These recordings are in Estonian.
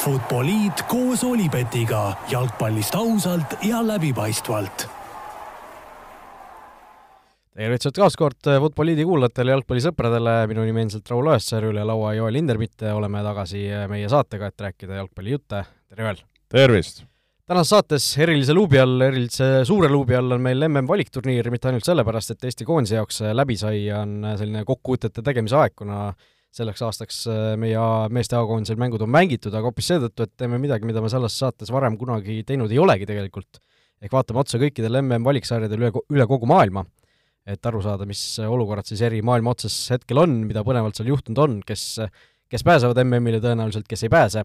Futboliit koos Olipetiga jalgpallist ausalt ja läbipaistvalt. tervitused taas kord Futboliidi kuulajatele, jalgpallisõpradele, minu nimi endiselt Raul Õessar, üle laua Joel Hindermitte, oleme tagasi meie saatega, et rääkida jalgpallijutte, tere Joel! tervist! tänases saates erilise luubi all, erilise suure luubi all on meil MM valikturniir, mitte ainult sellepärast, et Eesti koondise jaoks läbi sai, on selline kokkuvõtete tegemise aeg, kuna selleks aastaks äh, meie meeste A-koondisel mängud on mängitud, aga hoopis seetõttu, et teeme midagi, mida me selles saates varem kunagi teinud ei olegi tegelikult. ehk vaatame otsa kõikidele MM-valiksarjadele üle, üle kogu maailma, et aru saada, mis olukorrad siis eri maailma otsas hetkel on, mida põnevalt seal juhtunud on, kes, kes pääsevad MM-ile tõenäoliselt, kes ei pääse,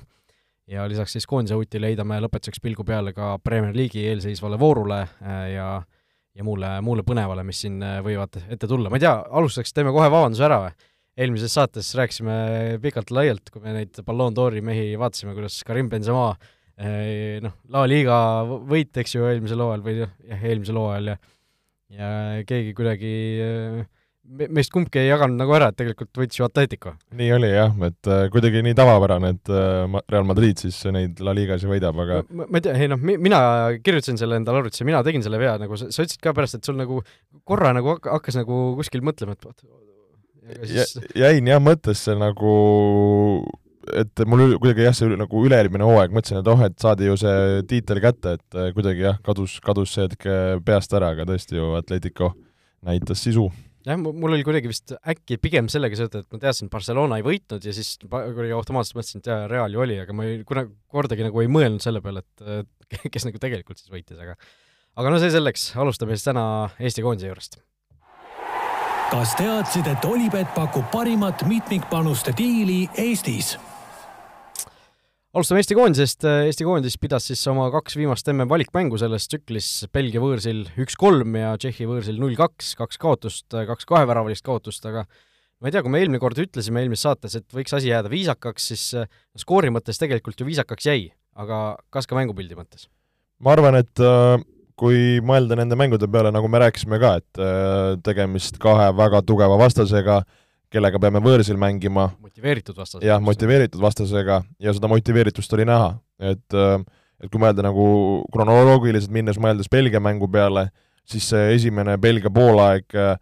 ja lisaks siis koondise hutile heidame lõpetuseks pilgu peale ka Premier League'i eelseisvale voorule äh, ja ja muule, muule põnevale, mis siin äh, võivad ette tulla, ma ei tea, alustuseks teeme kohe vabanduse ära või? Eelmises saates rääkisime pikalt-laialt, kui me neid Ballon d'Ori mehi vaatasime, kuidas Karim Benzema eh, noh, La Liga võit, eks ju, eelmisel hooajal või jah, eelmisel hooajal ja ja keegi kuidagi eh, meist kumbki ei jaganud nagu ära, et tegelikult võitis ju Atletico. nii oli jah, et äh, kuidagi nii tavapärane, et Real Madrid siis neid La Ligasid võidab, aga ma, ma ei tea, ei noh, mina kirjutasin selle endale arvutisse, mina tegin selle vea, nagu sa, sa ütlesid ka pärast, et sul nagu korra nagu hakkas nagu kuskil mõtlema, et siis... jäin jah mõttesse nagu, et mul kuidagi jah, see nagu üle-eelmine hooaeg, mõtlesin, et oh, et saadi ju see tiitel kätte, et äh, kuidagi jah, kadus, kadus see hetk äh, peast ära, aga tõesti ju Atletico näitas sisu. Jah, mul oli kuidagi vist äkki pigem sellega seotud, et ma teadsin, et Barcelona ei võitnud ja siis kuidagi automaatselt mõtlesin, et jaa, Real ju oli, aga ma ei, kunagi, kordagi nagu ei mõelnud selle peale, et kes nagu tegelikult siis võitis, aga aga no see selleks, alustame siis täna Eesti koondise juurest kas teadsid, et Olipet pakub parimat mitmikpanuste diili Eestis? alustame Eesti koondisest, Eesti koondis pidas siis oma kaks viimast MM-valikmängu selles tsüklis Belgia võõrsil üks-kolm ja Tšehhi võõrsil null-kaks, kaks kaotust, kaks kaheväravalist kaotust, aga ma ei tea, kui me eelmine kord ütlesime eelmises saates, et võiks asi jääda viisakaks, siis skoori mõttes tegelikult ju viisakaks jäi, aga kas ka mängupildi mõttes? ma arvan, et äh kui mõelda nende mängude peale, nagu me rääkisime ka, et äh, tegemist kahe väga tugeva vastasega, kellega peame võõrsil mängima. motiveeritud vastasega. jah, motiveeritud vastasega ja seda motiveeritust oli näha, et äh, et kui mõelda nagu kronoloogiliselt minnes, mõeldes Belgia mängu peale, siis see esimene Belgia poolaeg äh,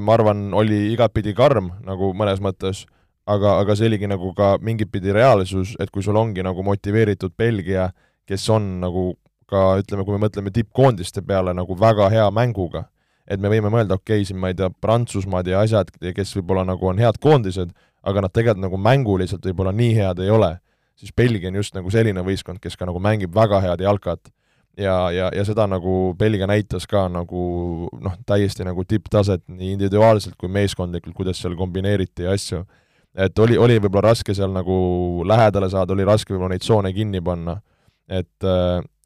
ma arvan, oli igatpidi karm nagu mõnes mõttes, aga, aga see oligi nagu ka mingit pidi reaalsus, et kui sul ongi nagu motiveeritud Belgia, kes on nagu ka ütleme, kui me mõtleme tippkoondiste peale nagu väga hea mänguga, et me võime mõelda, okei okay,, siin ma ei tea, Prantsusmaad ja asjad, kes võib-olla nagu on head koondised, aga nad tegelikult nagu mänguliselt võib-olla nii head ei ole, siis Belgia on just nagu selline võistkond, kes ka nagu mängib väga head jalkat. ja, ja, ja seda nagu Belgia näitas ka nagu noh, täiesti nagu tipptaset nii individuaalselt kui meeskondlikult, kuidas seal kombineeriti asju. et oli, oli võib-olla raske seal nagu lähedale saada, oli raske võib-olla neid tsoone kinni panna, et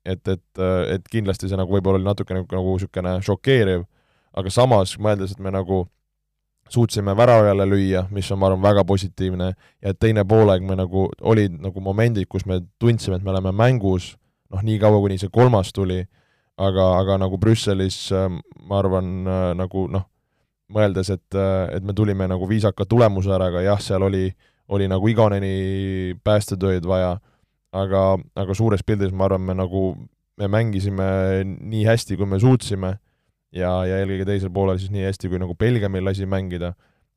et, et, et kindlasti see nagu võib-olla oli natuke nagu, nagu niisugune šokeeriv, aga samas mõeldes, et me nagu suutsime väravale lüüa, mis on, ma arvan, väga positiivne, ja teine poolaeg me nagu, olid nagu momendid, kus me tundsime, et me oleme mängus, noh, nii kaua, kuni see kolmas tuli, aga, aga nagu Brüsselis ma arvan, nagu noh, mõeldes, et, et me tulime nagu viisaka tulemuse ära, aga jah, seal oli, oli nagu iganeni päästetööd vaja aga, aga suures pildis ma arvan, me nagu, me mängisime nii hästi, kui me suutsime. Ja, ja eelkõige teisel poolel siis nii hästi, kui nagu Belgia meil lasi mängida,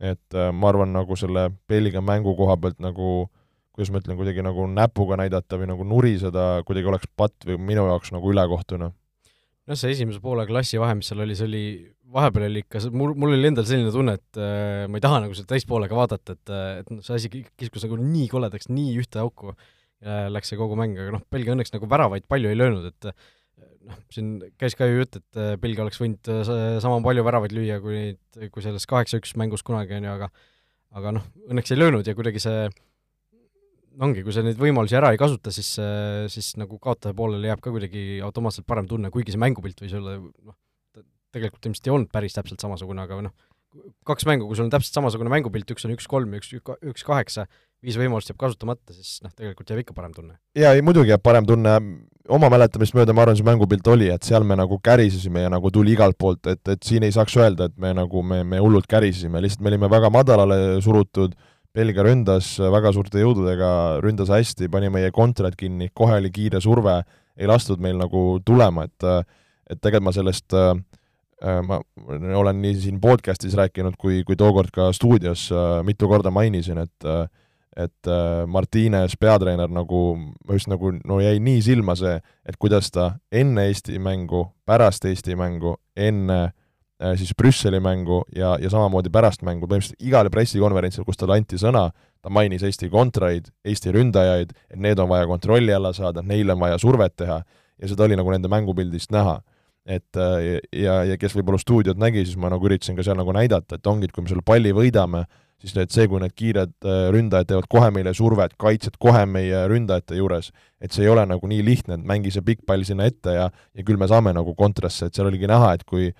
et äh, ma arvan, nagu selle Belgia mängu koha pealt nagu kuidas ma ütlen, kuidagi nagu näpuga näidata või nagu nuriseda kuidagi oleks patt või minu jaoks nagu ülekohtune. noh, see esimese poole klassi vahe, mis seal oli, see oli, vahepeal oli ikka, mul, mul oli endal selline tunne, et äh, ma ei taha nagu seda teist poolega vaadata, et, äh, et noh, see asi kiskus nagu nii koledaks, nii ühte auku läks see kogu mäng, aga noh, Belgia õnneks nagu väravaid palju ei löönud, et noh, siin käis ka ju jutt, et äh, Belgia oleks võinud äh, sama palju väravaid lüüa, kui neid, kui selles kaheksa-üks mängus kunagi, on ju, aga aga noh, õnneks ei löönud ja kuidagi see ongi, kui sa neid võimalusi ära ei kasuta, siis, siis nagu kaotaja poolele jääb ka kuidagi automaatselt parem tunne, kuigi see mängupilt võis olla noh, tegelikult ilmselt ei olnud päris täpselt samasugune, aga noh, kaks mängu, kui sul on täpselt samasugune mängupilt, üks on üks-kolm ja üks, üks kaheksa, viis võimalust jääb kasutamata, siis noh, tegelikult jääb ikka parem tunne. jaa, ei muidugi jääb parem tunne, oma mäletamist mööda ma arvan, see mängupilt oli, et seal me nagu kärisesime ja nagu tuli igalt poolt, et, et siin ei saaks öelda, et me nagu, me, me hullult kärisesime, lihtsalt me olime väga madalale surutud, Belgia ründas väga suurte jõududega, ründas hästi, pani meie kontrad kinni, kohe oli kiire surve, ei lastud meil nagu tulema, et et tegelikult ma sellest äh, ma olen nii siin podcastis rääkinud kui, kui tookord ka stuudios äh, mitu korda mainisin, et äh, et äh, Martines, peatreener, nagu, just nagu no jäi nii silma see, et kuidas ta enne Eesti mängu, pärast Eesti mängu, enne äh, siis Brüsseli mängu ja, ja samamoodi pärast mängu, põhimõtteliselt igal pressikonverentsil, kus talle anti sõna, ta mainis Eesti kontraid, Eesti ründajaid, et need on vaja kontrolli alla saada, neile on vaja survet teha. Ja seda oli nagu nende mängupildist näha. Et äh, ja, ja kes võib-olla stuudiot nägi, siis ma nagu üritasin ka seal nagu näidata, et ongi, et kui me selle palli võidame, siis need, see, kui need kiired äh, ründajad teevad kohe meile survet, kaitsjad kohe meie ründajate juures, et see ei ole nagu nii lihtne, et mängi see pikk pall sinna ette ja ja küll me saame nagu kontrasse, et seal oligi näha, et kui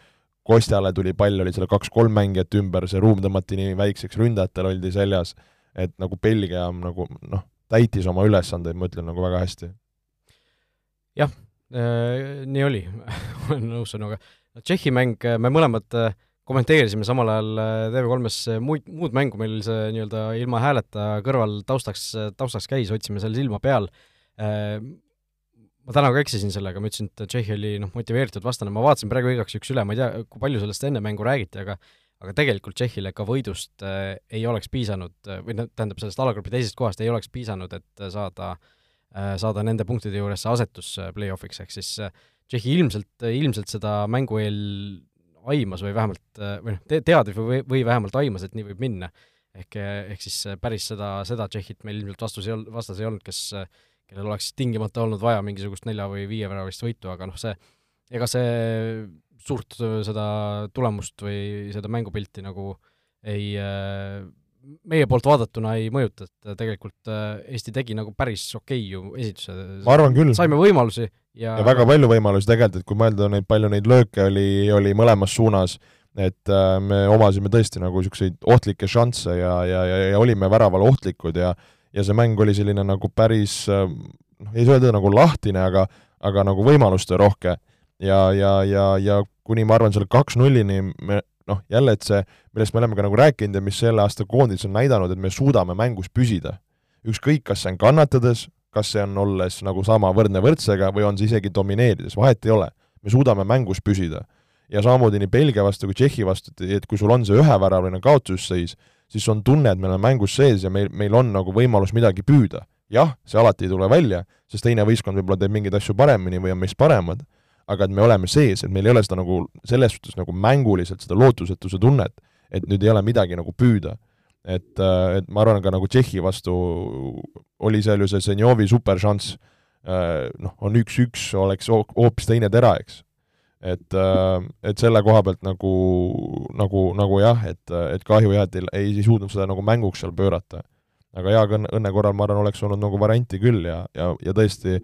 Kostjale tuli pall, oli seal kaks-kolm mängijat ümber, see ruum tõmmati nii väikseks, ründajatel oldi seljas, et nagu Belgia nagu noh, täitis oma ülesandeid, ma ütlen, nagu väga hästi. jah äh,, nii oli olen nõus sinuga. Tšehhi mäng, me mõlemad äh, kommenteerisime samal ajal äh, TV3-s äh, muid, muud mängu, meil see nii-öelda ilma hääleta kõrval taustaks, äh, taustaks käis, hoidsime seal silma peal. Ma täna ka eksisin sellega, ma ütlesin, et Tšehhi oli noh, motiveeritud vastane, ma vaatasin praegu igaks juhuks üle, ma ei tea, kui palju sellest enne mängu räägiti, aga aga tegelikult Tšehhile ka võidust ei oleks piisanud või noh, tähendab sellest alagrupi teisest kohast ei oleks piisanud, et saada saada nende punktide juures see asetus play-off'iks, ehk siis Tšehhi ilmselt, ilmselt seda mängu eel aimas või vähemalt, või noh, te-, teadis või, või vähemalt aimas, et nii võib minna. ehk, ehk siis päris seda, seda Tšehhit meil ilmselt vastus ei olnud, vastas ei olnud, kes, kellel oleks tingimata olnud vaja mingisugust nelja- või viieväravalist võitu, aga noh, see, ega see suurt seda tulemust või seda mängupilti nagu ei meie poolt vaadatuna ei mõjuta, et tegelikult Eesti tegi nagu päris okei okay ju esituse. ma arvan küll. saime võimalusi ja, ja väga palju võimalusi tegelikult, et kui mõelda neid, palju neid lööke oli, oli mõlemas suunas, et äh, me omasime tõesti nagu niisuguseid ohtlikke šansse ja, ja, ja, ja olime väraval ohtlikud ja ja see mäng oli selline nagu päris äh, noh, ei saa öelda nagu lahtine, aga aga nagu võimalusterohke. ja, ja, ja, ja kuni ma arvan, selle kaks-nullini me noh, jälle, et see, millest me oleme ka nagu rääkinud ja mis selle aasta koondis on näidanud, et me suudame mängus püsida. ükskõik, kas see on kannatades, kas see on olles nagu sama võrdne võrdsega või on see isegi domineerides, vahet ei ole. me suudame mängus püsida. ja samamoodi nii Belgia vastu kui Tšehhi vastu, et kui sul on see üheväravaline kaotusseis, siis on tunne, et me oleme mängus sees ja meil, meil on nagu võimalus midagi püüda. jah, see alati ei tule välja, sest teine võistkond võib-olla teeb mingeid asju paremini või on meist paremad, aga et me oleme sees, et meil ei ole seda nagu selles suhtes nagu mänguliselt seda lootusetuse tunnet, et nüüd ei ole midagi nagu püüda et, äh, et ma arvan, ka nagu Tšehhi vastu oli seal ju see Zenjovi superšanss, äh, noh, on üks-üks, oleks hoopis teine tera, eks. et, äh, et selle koha pealt nagu, nagu, nagu jah, et, et kahju jah, et ei, ei, suutnud seda nagu mänguks seal pöörata. aga jaa, õnne, õnne korral ma arvan, oleks olnud nagu varianti küll ja, ja, ja tõesti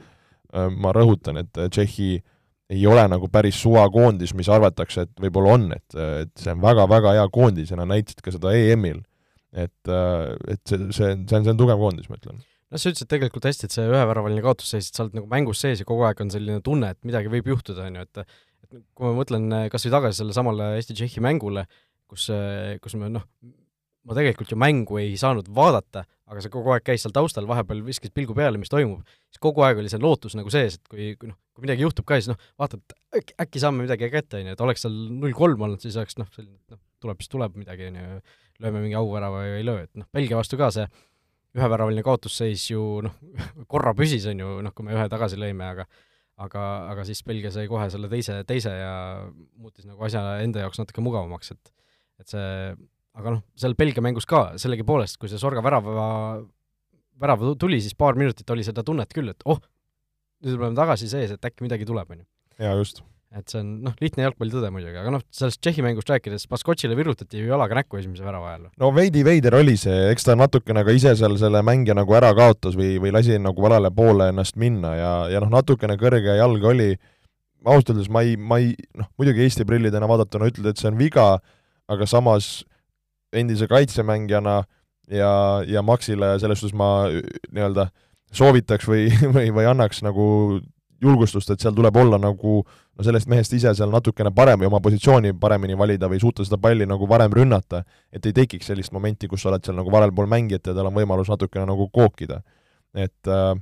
ma rõhutan, et Tšehhi ei ole nagu päris suvakoondis, mis arvatakse, et võib-olla on, et, et see on väga-väga hea koondis ja nad näitasid ka seda EM-il et, äh, et see, see, see on, see on tugev koondis, ma ütlen. noh, sa ütlesid tegelikult hästi, et see üheväravaline kaotus seis, et sa oled nagu mängus sees ja kogu aeg on selline tunne, et midagi võib juhtuda, on ju, et et kui ma mõtlen äh, kas või tagasi selle samale Eesti-Tšehhi mängule, kus, äh, kus me noh, ma tegelikult ju mängu ei saanud vaadata, aga see kogu aeg käis seal taustal, vahepeal viskas pilgu peale, mis toimub, siis kogu aeg oli see lootus nagu sees, et kui, kui noh, kui midagi juhtub ka, siis noh, vaatad, äkki, äkki saame midagi kätte, on ju, et oleks seal null kolm olnud, siis oleks noh, selline noh, tuleb, siis tuleb midagi, on ju, lööme mingi auvärava või ei löö, et noh, Belgia vastu ka see üheväravaline kaotusseis ju noh, korra püsis, on ju, noh, kui me ühe tagasi lõime, aga aga, aga siis Belgia sai kohe selle teise, teise ja muutis nagu asja enda jaoks natuke mugavamaks, et et see, aga noh, seal Belgia mängus ka sellegipoolest, kui see Sorga värava, värav tuli, siis paar minutit oli seda tunnet küll, et oh, nüüd oleme tagasi sees, et äkki midagi tuleb, on ju. jaa, just et see on noh, lihtne jalgpallitõde muidugi, aga noh, sellest Tšehhi mängust rääkides, Baskotšile virutati ju jalaga näkku esimese värava ajal. no veidi veider oli see, eks ta natukene ka ise seal selle mängija nagu ära kaotas või, või lasi nagu valele poole ennast minna ja, ja noh, natukene kõrge jalg oli, ausalt öeldes ma ei, ma ei, noh, muidugi Eesti prillidena vaadatuna ütled, et see on viga, aga samas endise kaitsemängijana ja, ja Maxile selles suhtes ma nii-öelda soovitaks või, või, või annaks nagu julgustust, et seal tuleb olla nagu no sellest mehest ise seal natukene parem või oma positsiooni paremini valida või suuta seda palli nagu varem rünnata, et ei tekiks sellist momenti, kus sa oled seal nagu varel pool mängijat ja tal on võimalus natukene nagu kookida. et äh,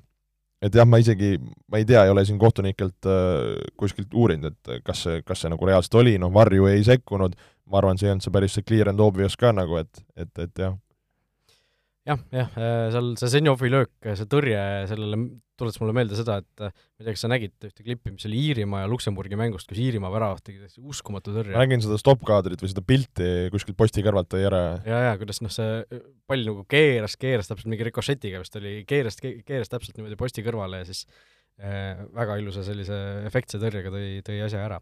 et jah, ma isegi, ma ei tea, ei ole siin kohtunikelt äh, kuskilt uurinud, et kas see, kas see nagu reaalselt oli, noh, varju ei sekkunud, ma arvan, see ei olnud see päris see clear and obvious ka nagu, et, et, et jah jah, jah, äh, seal see Zenjovi löök, see tõrje sellele tuletas mulle meelde seda, et äh, ma ei tea, kas sa nägid ühte klippi, mis oli Iirimaa ja Luksemburgi mängust, kus Iirimaa väravat tegi täiesti uskumatu tõrje. ma nägin seda stopp-kaadrit või seda pilti kuskilt posti kõrvalt tõi ära. ja, ja kuidas noh, see pall nagu keeras, keeras täpselt mingi rikošetiga vist oli, keeras, keeras täpselt niimoodi posti kõrvale ja siis äh, väga ilusa sellise efektse tõrjega tõi, tõi asja ära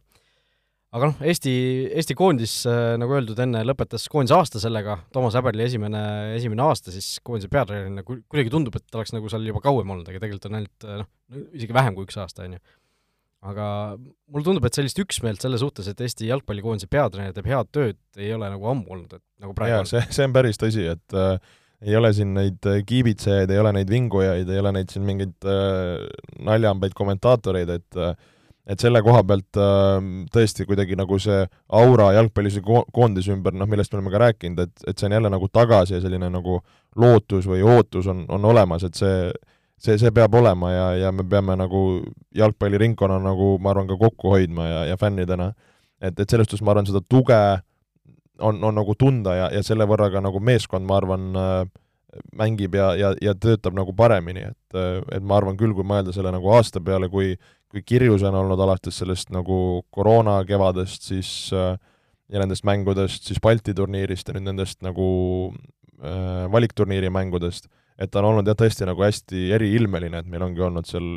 aga noh, Eesti, Eesti koondis, äh, nagu öeldud enne, lõpetas koondise aasta sellega, Toomas Häberli esimene, esimene aasta siis koondise peatreenerina, kuidagi tundub, et ta oleks nagu seal juba kauem olnud, aga tegelikult on ainult äh, noh, isegi vähem kui üks aasta, on ju. aga mulle tundub, et sellist üksmeelt selle suhtes, et Eesti jalgpallikoondise peatreener teeb head tööd, ei ole nagu ammu olnud, et nagu praegu jaa, see, see on päris tõsi, et äh, ei ole siin neid äh, kiibitsejaid, ei ole neid vingujaid, ei ole neid siin mingeid äh, naljahambaid kommentaatoreid, et äh, et selle koha pealt äh, tõesti kuidagi nagu see aura jalgpallise ko-, koondise ümber, noh, millest me oleme ka rääkinud, et, et see on jälle nagu tagasi ja selline nagu lootus või ootus on, on olemas, et see see, see peab olema ja, ja me peame nagu jalgpalliringkonna nagu ma arvan, ka kokku hoidma ja, ja fännidena. et, et selles suhtes ma arvan, seda tuge on, on nagu tunda ja, ja selle võrra ka nagu meeskond, ma arvan äh,, mängib ja, ja, ja töötab nagu paremini, et, et ma arvan küll, kui mõelda selle nagu aasta peale, kui kui kirjus on olnud alates sellest nagu koroona kevadest, siis äh, ja nendest mängudest, siis Balti turniirist ja nüüd nendest nagu äh, valikturniiri mängudest, et ta on olnud jah, tõesti nagu hästi eriilmeline, et meil ongi olnud seal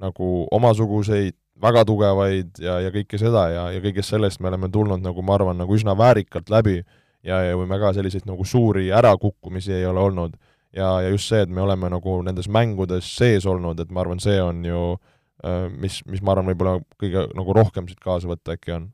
nagu omasuguseid väga tugevaid ja, ja kõike seda ja, ja kõigest sellest me oleme tulnud nagu ma arvan, nagu üsna väärikalt läbi ja, ja võime ka selliseid nagu suuri ärakukkumisi ei ole olnud. ja, ja just see, et me oleme nagu nendes mängudes sees olnud, et ma arvan, see on ju äh, mis, mis ma arvan, võib-olla kõige nagu rohkem siit kaasa võtta äkki on.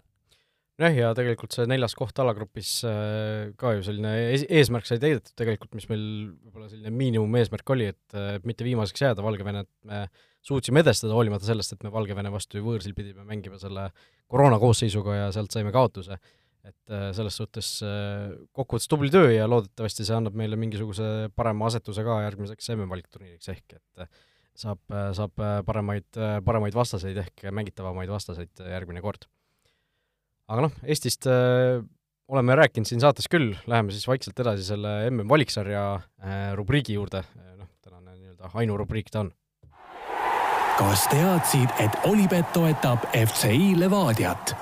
Jah, ja tegelikult see neljas koht alagrupis äh, ka ju selline ees eesmärk sai täidetud tegelikult, mis meil võib-olla selline miinimumeesmärk oli, et äh, mitte viimaseks jääda, Valgevenet me suutsime edestada, hoolimata sellest, et me Valgevene vastu ju võõrsil pidime mängima selle koroona koosseisuga ja sealt saime kaotuse. Et äh, selles suhtes äh, kokkuvõttes tubli töö ja loodetavasti see annab meile mingisuguse parema asetuse ka järgmiseks MM-valikturniiriks ehk et äh, saab, saab paremaid, paremaid vastaseid ehk mängitavamaid vastaseid järgmine kord. aga noh, Eestist oleme rääkinud siin saates küll, läheme siis vaikselt edasi selle MM-valiksarja rubriigi juurde, noh, tänane nii-öelda ainurubriik ta on. kas teadsid, et Olipet toetab FCI Levadiat?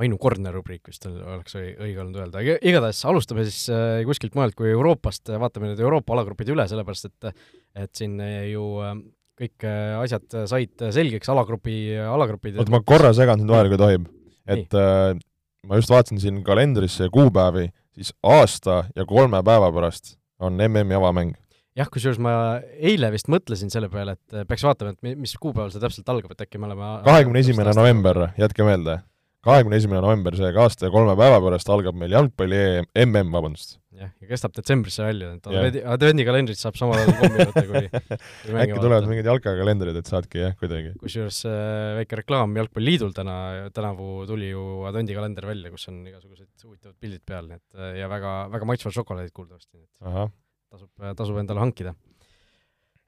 ainukordne rubriik vist oleks õige olnud öelda, igatahes alustame siis äh, kuskilt mujalt kui Euroopast, vaatame need Euroopa alagrupid üle, sellepärast et et siin äh, ju äh, kõik asjad said selgeks, alagrupi, alagrupid oota, ma korra segan sind vahele, kui tohib. et äh, ma just vaatasin siin kalendrisse kuupäevi, siis aasta ja kolme päeva pärast on MM-i avamäng jah, kusjuures ma eile vist mõtlesin selle peale, et peaks vaatama, et mis kuupäeval see täpselt algab, et äkki me oleme kahekümne esimene november, jätke meelde kahekümne esimene november, seega aasta ja kolme päeva pärast algab meil jalgpalli EM, MM, vabandust. Jah, ja kestab detsembrisse välja, et advendi, advendikalendrit saab samal ajal kommi võtta, kui äkki tulevad mingid jalkakalendrid, et saadki jah, kuidagi. kusjuures äh, väike reklaam Jalgpalliliidul täna, tänavu tuli ju advendikalender välja, kus on igasugused huvitavad pildid peal, nii et äh, ja väga, väga maitsvad šokolaadid kuuldavasti, nii et tasub, tasub endale hankida.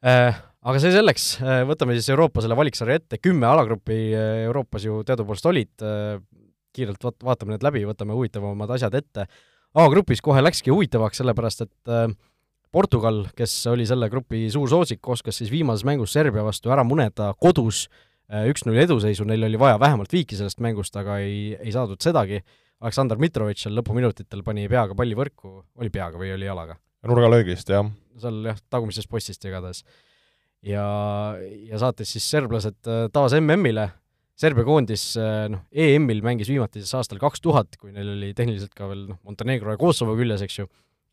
Äh, aga see selleks, äh, võtame siis Euroopa selle valiksarja ette, kümme alagruppi äh, Euroopas ju teadupoolest olid, kiirelt vaat-, vaatame need läbi, võtame huvitavamad asjad ette. A-grupis kohe läkski huvitavaks, sellepärast et Portugal, kes oli selle grupi suur soosik, oskas siis viimases mängus Serbia vastu ära muneda kodus üks-null eduseisu, neil oli vaja vähemalt viiki sellest mängust, aga ei, ei saadud sedagi. Aleksandr Mitrovic seal lõpuminutitel pani peaga palli võrku, oli peaga või oli jalaga? nurgalöögist, jah. seal jah, tagumisest postist igatahes. ja, ja saates siis serblased äh, taas MM-ile, Serbia koondis äh, noh, EM-il mängis viimati siis aastal kaks tuhat, kui neil oli tehniliselt ka veel noh, Montenegro ja Kosovo küljes, eks ju,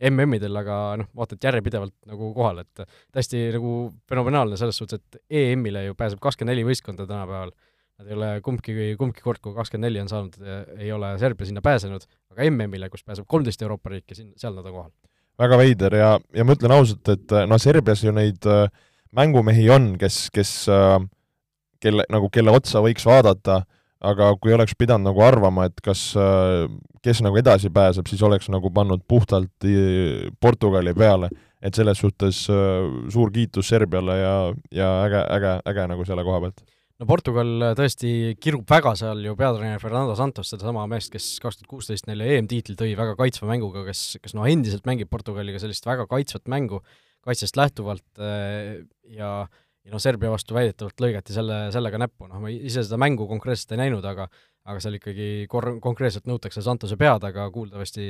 MM-idel, aga noh, vaata, et järjepidevalt nagu kohal, et täiesti nagu fenomenaalne selles suhtes, et EM-ile ju pääseb kakskümmend neli võistkonda tänapäeval. Nad ei ole kumbki, kumbki kord, kui kakskümmend neli on saanud, ei ole Serbia sinna pääsenud, aga MM-ile, kus pääseb kolmteist Euroopa riiki, siin, seal nad on kohal väga veider ja, ja ma ütlen ausalt, et no Serbias ju neid äh, mängumehi on, kes, kes äh, kelle, nagu kelle otsa võiks vaadata, aga kui oleks pidanud nagu arvama, et kas, kes nagu edasi pääseb, siis oleks nagu pannud puhtalt Portugali peale, et selles suhtes suur kiitus Serbiale ja, ja äge, äge, äge nagu selle koha pealt. No Portugal tõesti kirub väga seal ju peatreener Fernando Santos, sedasama meest, kes kaks tuhat kuusteist neile EM-tiitli tõi väga kaitsva mänguga, kes, kes noh, endiselt mängib Portugaliga sellist väga kaitsvat mängu, kaitsest lähtuvalt ja ja noh, Serbia vastu väidetavalt lõigati selle, sellega näppu, noh ma ise seda mängu konkreetselt ei näinud, aga aga seal ikkagi kor-, konkreetselt nõutakse Santose pead, aga kuuldavasti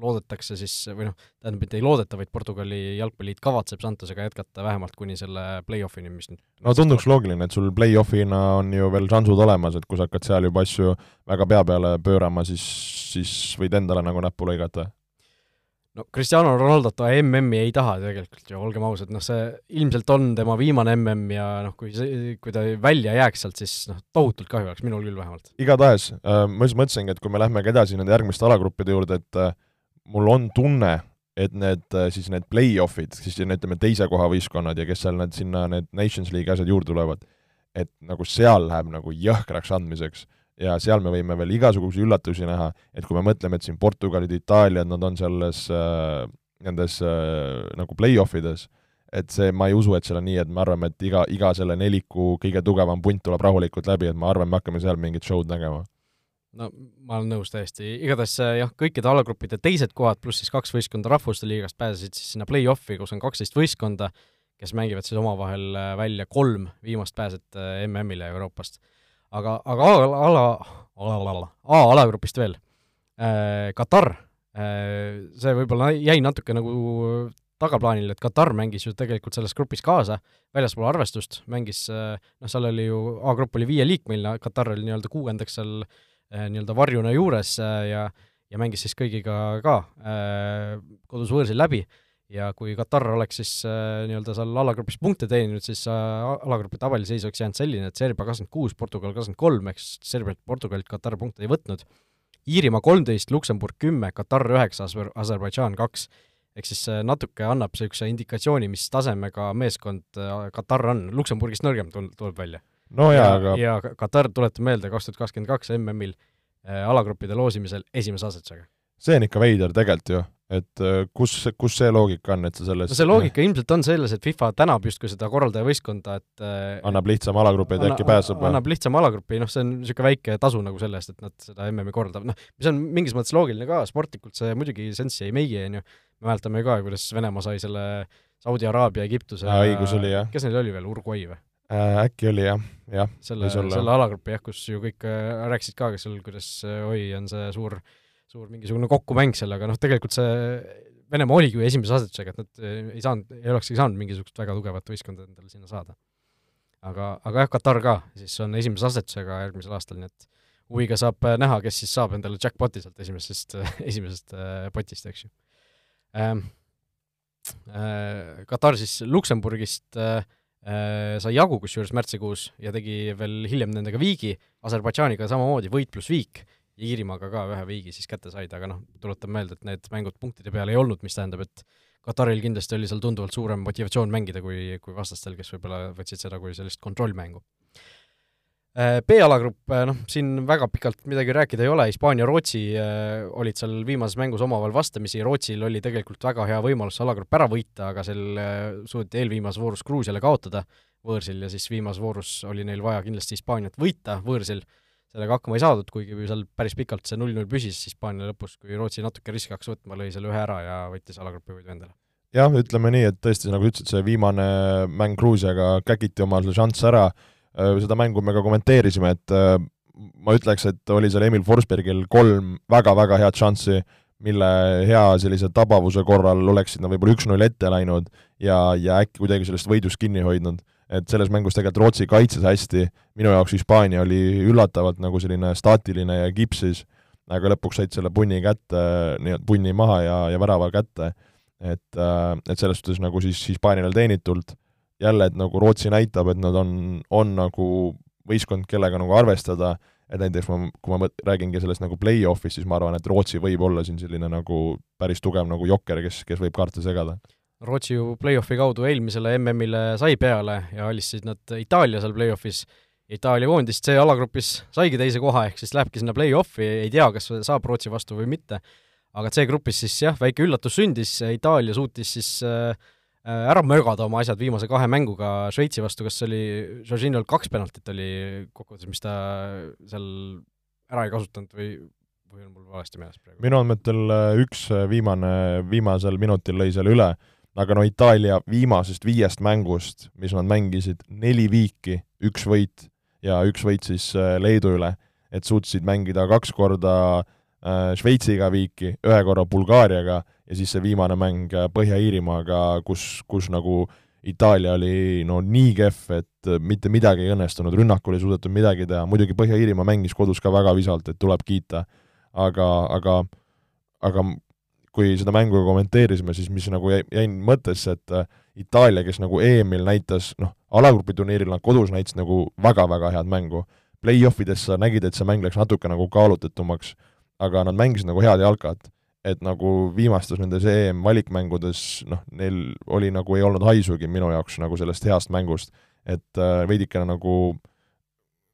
loodetakse siis, või noh, tähendab, mitte ei loodeta, vaid Portugali jalgpalliliit kavatseb Santosega jätkata vähemalt kuni selle play-off'ini, mis nüüd no tunduks loogiline, et sul play-off'ina on ju veel šansud olemas, et kui sa hakkad seal juba asju väga pea peale pöörama, siis, siis võid endale nagu näppu lõigata no Cristiano Ronaldot MM-i ei taha tegelikult ju, olgem ausad, noh see ilmselt on tema viimane MM ja noh, kui see, kui ta välja jääks sealt, siis noh, tohutult kahju oleks, minul küll vähemalt. igatahes äh,, ma just mõtlesingi, et kui me lähmegi edasi nende järgmiste alagruppide juurde, et äh, mul on tunne, et need äh, siis need play-off'id, siis ütleme, teise koha võistkonnad ja kes seal need sinna, need Nations League asjad juurde tulevad, et nagu seal läheb nagu jõhkraks andmiseks ja seal me võime veel igasuguseid üllatusi näha, et kui me mõtleme, et siin Portugalid, Itaaliad, nad on selles äh,, nendes äh, nagu play-off ides, et see, ma ei usu, et seal on nii, et me arvame, et iga, iga selle neliku kõige tugevam punt tuleb rahulikult läbi, et ma arvan, me hakkame seal mingit show'd nägema. no ma olen nõus täiesti, igatahes äh, jah, kõikide alagruppide teised kohad, pluss siis kaks võistkonda Rahvuste Liigast pääsesid siis sinna play-off'i, kus on kaksteist võistkonda, kes mängivad siis omavahel äh, välja kolm viimast pääset äh, MM-ile Euroopast aga, aga ala, ala, ala, ala, A-alagrupist veel. Äh,. Katar. Äh,, see võib-olla jäi natuke nagu tagaplaanile, et Katar mängis ju tegelikult selles grupis kaasa, väljaspool arvestust, mängis äh, noh, seal oli ju, A-grupp oli viieliikmeline, Katar oli nii-öelda kuuendaks seal äh, nii-öelda varjuna juures äh, ja ja mängis siis kõigiga ka kodus võõrsil läbi ja kui Katar oleks siis äh, nii-öelda seal alagrupis punkte teeninud, siis äh, alagrupi tabeliseis oleks jäänud selline, et Serbia kakskümmend kuus, Portugal kakskümmend kolm, siis Serbialt, Portugalilt Katar punkte ei võtnud. Iirimaa kolmteist, Luksemburg kümme, Katar üheksa, Aserbaidžaan kaks. ehk siis see natuke annab niisuguse indikatsiooni, mis tasemega meeskond äh, Katar on, Luksemburgist nõrgem tul-, tuleb välja. no jaa, aga ja Katar, tuletan meelde, kaks tuhat kakskümmend kaks MM-il äh, alagruppide loosimisel esimese asetusega. see on ikka veider tegelikult ju et äh, kus, kus see loogika on, et sa selles no see loogika ilmselt on selles, et FIFA tänab justkui seda korraldajavõistkonda, et äh, annab lihtsama alagrupi, et äkki pääseb või? annab lihtsama alagrupi, noh, see on niisugune väike tasu nagu selle eest, et nad seda MM-i korraldavad, noh, mis on mingis mõttes loogiline ka, sportlikult see muidugi sensi ei meie, on ju, me mäletame ju ka, kuidas Venemaa sai selle Saudi Araabia, Egiptuse ja, õigus oli, jah. kes neil oli veel, Uruguay või? Äh, äkki oli jah, jah. selle, selle alagrupi jah, kus ju kõik rääkisid ka, kes seal, kuidas oi, on see suur äh, suur mingisugune kokkumäng seal, aga noh, tegelikult see Venemaa oligi ju esimese asetusega, et nad ei saanud, ei olekski saanud mingisugust väga tugevat võistkonda endale sinna saada. aga, aga jah, Katar ka siis on esimese asetusega järgmisel aastal, nii et huviga saab näha, kes siis saab endale jackpot'i sealt esimesest, esimesest äh, potist, eks ju ähm,. Äh, Katar siis Luksemburgist äh, sai jagu kusjuures märtsikuus ja tegi veel hiljem nendega viigi, Aserbaidžaaniga samamoodi võit pluss viik ja Iirimaaga ka ühe viigi siis kätte said, aga noh, tuletan meelde, et need mängud punktide peal ei olnud, mis tähendab, et Kataril kindlasti oli seal tunduvalt suurem motivatsioon mängida kui, kui vastastel, kes võib-olla võtsid seda kui sellist kontrollmängu. Äh, B-alagrupp, äh, noh, siin väga pikalt midagi rääkida ei ole, Hispaania-Rootsi äh, olid seal viimases mängus omavahel vastamisi, Rootsil oli tegelikult väga hea võimalus see alagrupp ära võita, aga seal suudeti eelviimases voorus Gruusiale kaotada võõrsil ja siis viimases voorus oli neil vaja kindlasti Hispaaniat võita võõrsil sellega hakkama ei saadud, kuigi seal päris pikalt see null-null püsis, Hispaania lõpus, kui Rootsi natuke riski hakkas võtma, lõi selle ühe ära ja võttis alagrupi võidu endale. jah, ütleme nii, et tõesti, nagu ütlesid, see viimane mäng Gruusiaga käkiti omal šanss ära, äh, seda mängu me ka kommenteerisime, et äh, ma ütleks, et oli seal Emil Forsbergil kolm väga-väga head šanssi, mille hea sellise tabavuse korral oleksid nad võib-olla üks-null ette läinud ja, ja äkki kuidagi sellest võidust kinni hoidnud et selles mängus tegelikult Rootsi kaitses hästi, minu jaoks Hispaania oli üllatavalt nagu selline staatiline ja kipsis, aga lõpuks said selle punni kätte, nii-öelda punni maha ja, ja värava kätte. et, äh, et selles suhtes nagu siis Hispaaniale teenitult, jälle, et nagu Rootsi näitab, et nad on, on nagu võistkond, kellega nagu arvestada, et näiteks ma, kui ma räägingi sellest nagu play-off'ist, siis ma arvan, et Rootsi võib olla siin selline nagu päris tugev nagu jokker, kes, kes võib kaarte segada Rootsi ju play-off'i kaudu eelmisele MM-ile sai peale ja alistasid nad Itaalia seal play-off'is. Itaalia koondis C-alagrupis saigi teise koha, ehk siis lähebki sinna play-off'i, ei tea, kas saab Rootsi vastu või mitte. aga C-grupis siis jah, väike üllatus sündis, Itaalia suutis siis äh, ära mögada oma asjad viimase kahe mänguga Šveitsi vastu, kas oli, Jorginhol kaks penaltit oli kokkuvõttes, mis ta seal ära ei kasutanud või või on mul valesti meeles praegu? minu andmetel üks viimane, viimasel minutil lõi seal üle aga no Itaalia viimasest viiest mängust, mis nad mängisid, neli viiki, üks võit ja üks võit siis äh, Leedu üle, et suutsid mängida kaks korda äh, Šveitsiga viiki, ühe korra Bulgaariaga ja siis see viimane mäng äh, Põhja-Iirimaaga, kus, kus nagu Itaalia oli no nii kehv, et mitte midagi ei õnnestunud, rünnakul ei suudetud midagi teha, muidugi Põhja-Iirimaa mängis kodus ka väga visalt, et tuleb kiita, aga, aga aga kui seda mängu kommenteerisime, siis mis nagu jäi, jäin mõttesse, et äh, Itaalia, kes nagu EM-il näitas, noh, alagrupi turniiril nad kodus näitasid nagu väga-väga head mängu, play-offides sa nägid, et see mäng läks natuke nagu kaalutletumaks, aga nad mängisid nagu head jalkat. et nagu viimastes nendes EM valikmängudes noh, neil oli nagu, ei olnud haisugi minu jaoks nagu sellest heast mängust, et äh, veidikene nagu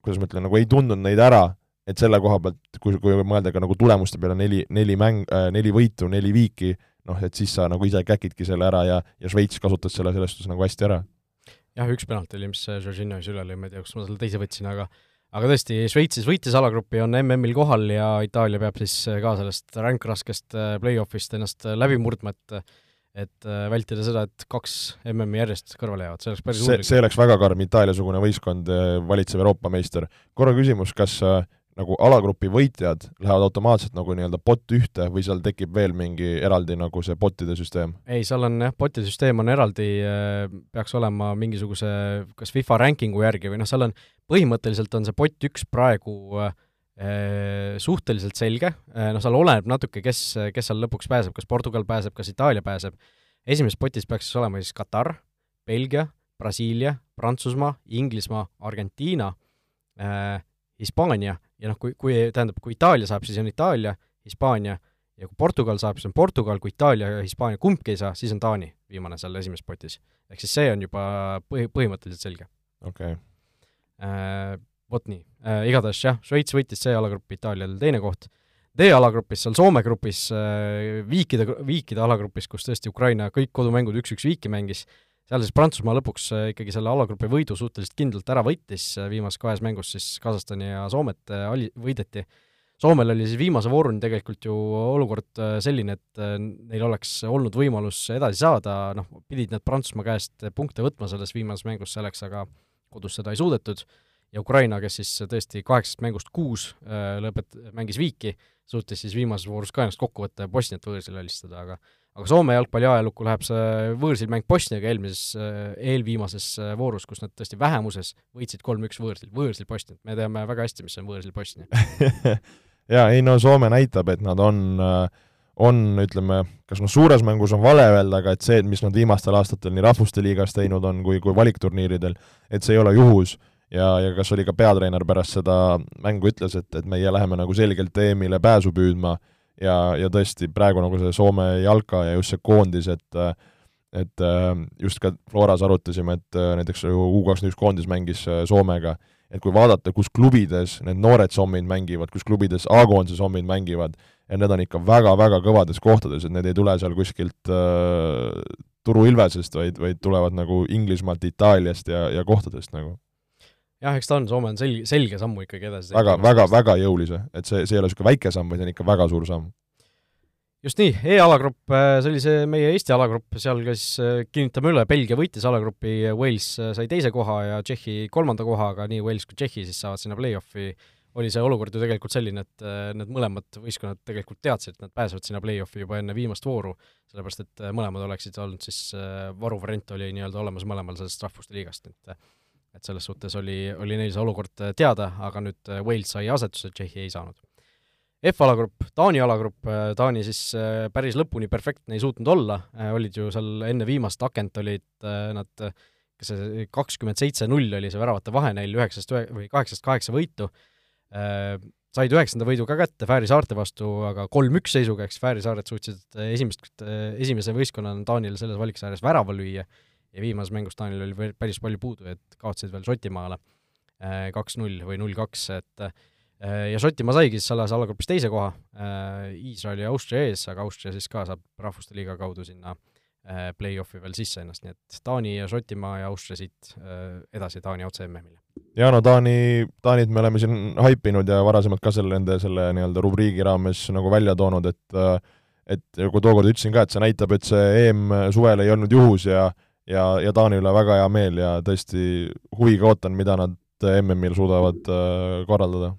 kuidas ma ütlen, nagu ei tundnud neid ära, et selle koha pealt, kui, kui mõelda ka nagu tulemuste peale, neli, neli mäng äh,, neli võitu, neli viiki, noh, et siis sa nagu ise käkidki selle ära ja, ja Šveits kasutas selle selles suhtes nagu hästi ära. jah, üks penalt oli, mis Jorginho siis üle lõi, ma ei tea, kas ma selle teise võtsin, aga aga tõesti, Šveits siis võitis alagrupi, on MM-il kohal ja Itaalia peab siis ka sellest ränkraskest äh, play-off'ist ennast äh, läbi murdma, et et äh, vältida seda, et kaks MM-i järjest kõrvale jäävad, see oleks päris see, see oleks väga karm, Itaalia-sugune võistkond, valitsev Euroopa meister. korra küsimus, kas nagu alagrupi võitjad lähevad automaatselt nagu nii-öelda bot ühte või seal tekib veel mingi eraldi nagu see botide süsteem? ei, seal on jah, botide süsteem on eraldi, äh, peaks olema mingisuguse kas FIFA rankingu järgi või noh, seal on, põhimõtteliselt on see bot üks praegu äh, suhteliselt selge, äh, noh, seal oleneb natuke, kes, kes seal lõpuks pääseb, kas Portugal pääseb, kas Itaalia pääseb, esimeses potis peaks siis olema siis Katar, Belgia, Brasiilia, Prantsusmaa, Inglismaa, Argentiina äh,, Hispaania ja noh, kui, kui tähendab, kui Itaalia saab, siis on Itaalia, Hispaania ja kui Portugal saab, siis on Portugal, kui Itaalia ja Hispaania kumbki ei saa, siis on Taani viimane seal esimeses potis. ehk siis see on juba põhi, põhimõtteliselt selge. okei okay. äh,. Vot nii äh,, igatahes jah, Šveits võitis C-alagrupi, Itaalial teine koht, D-alagrupis, seal Soome grupis äh,, viikide, viikide alagrupis, kus tõesti Ukraina kõik kodumängud üks-üks viiki mängis, seal siis Prantsusmaa lõpuks äh, ikkagi selle alagrupi võidu suhteliselt kindlalt ära võttis, äh, viimases kahes mängus siis Kasahstani ja Soomet äh, ali-, võideti. Soomel oli siis viimase vooruni tegelikult ju olukord selline, et neil oleks olnud võimalus edasi saada, noh, pidid nad Prantsusmaa käest punkte võtma selles viimases mängus selleks, aga kodus seda ei suudetud, ja Ukraina, kes siis tõesti kaheksast mängust kuus lõpet-, mängis viiki, suutis siis viimases voorus ka ennast kokku võtta ja Bosniat võõrsil alistada, aga aga Soome jalgpalli ajalukku läheb see võõrsil mäng Bosniaga eelmises, eelviimases voorus, kus nad tõesti vähemuses võitsid kolm-üks võõrsil, võõrsil Bosniat, me teame väga hästi, mis on võõrsil Bosnia. Jaa, ei no Soome näitab, et nad on, äh, on ütleme, kas noh, suures mängus on vale öelda, aga et see, mis nad viimastel aastatel nii Rahvuste Liigas teinud on kui, kui valikturniiridel, et see ei ole juhus. Ja, ja kas oli ka peatreener pärast seda mängu ütles, et, et meie läheme nagu selgelt EM-ile pääsu püüdma ja, ja tõesti, praegu nagu see Soome jalka ja just see koondis, et et just ka Floras arutasime, et näiteks U kakskümmend üks koondis mängis Soomega, et kui vaadata, kus klubides need noored sommid mängivad, kus klubides A-koondise sommid mängivad, et need on ikka väga-väga kõvades kohtades, et need ei tule seal kuskilt äh, Turu Ilvesest, vaid, vaid tulevad nagu Inglismaalt, Itaaliast ja, ja kohtadest nagu jah, eks ta on, Soome on selge, selge sammu ikkagi edasi. väga, väga, väga jõulise, et see, see ei ole niisugune väike samm, vaid see on ikka väga suur samm. just nii e, E-alagrupp, äh, see oli see meie Eesti alagrupp, seal ka siis äh, kinnitame üle, Belgia võitis alagrupi, Wales äh, sai teise koha ja Tšehhi kolmanda koha, aga nii Wales kui Tšehhi siis saavad sinna play-off'i oli see olukord ju tegelikult selline, et need mõlemad võistkonnad tegelikult teadsid, et nad pääsevad sinna play-off'i juba enne viimast vooru, sellepärast et mõlemad oleksid olnud siis, varuvariant oli nii-öelda olemas mõlemal sellest rahvuste liigast, et et selles suhtes oli, oli neil see olukord äh, teada, aga nüüd äh, Wales sai asetuse, Tšehhi ei saanud. F-alagrupp, Taani alagrupp, äh, Taani siis päris lõpuni perfektne ei suutnud olla, olid ju seal enne viimast akent olid nad, kas see kakskümmend seitse null oli see väravate vahe neil üheksast ühe või kaheksast kaheksa võitu, said üheksanda võidu ka kätte Fääri saarte vastu, aga kolm-üks seisuga, eks Fääri saared suutsid esimest, esimese võistkonnana Taanile selles valiksarjas värava lüüa ja viimases mängus Taanil oli päris palju puudu, et kaotasid veel Šotimaale kaks-null või null-kaks, et ja Šotimaa saigi siis selles alagrupis teise koha, Iisraeli ja Austria ees, aga Austria siis ka saab Rahvuste Liiga kaudu sinna play-off'i veel sisse ennast, nii et Taani ja Šotimaa ja Austria siit edasi Taani otse MM-ile. Ja no Taani, Taanit me oleme siin haipinud ja varasemalt ka selle, nende selle nii-öelda rubriigi raames nagu välja toonud, et et nagu tookord ütlesin ka, et see näitab, et see EM suvel ei olnud juhus ja ja, ja Taani üle väga hea meel ja tõesti huviga ootan, mida nad MM-il suudavad äh, korraldada.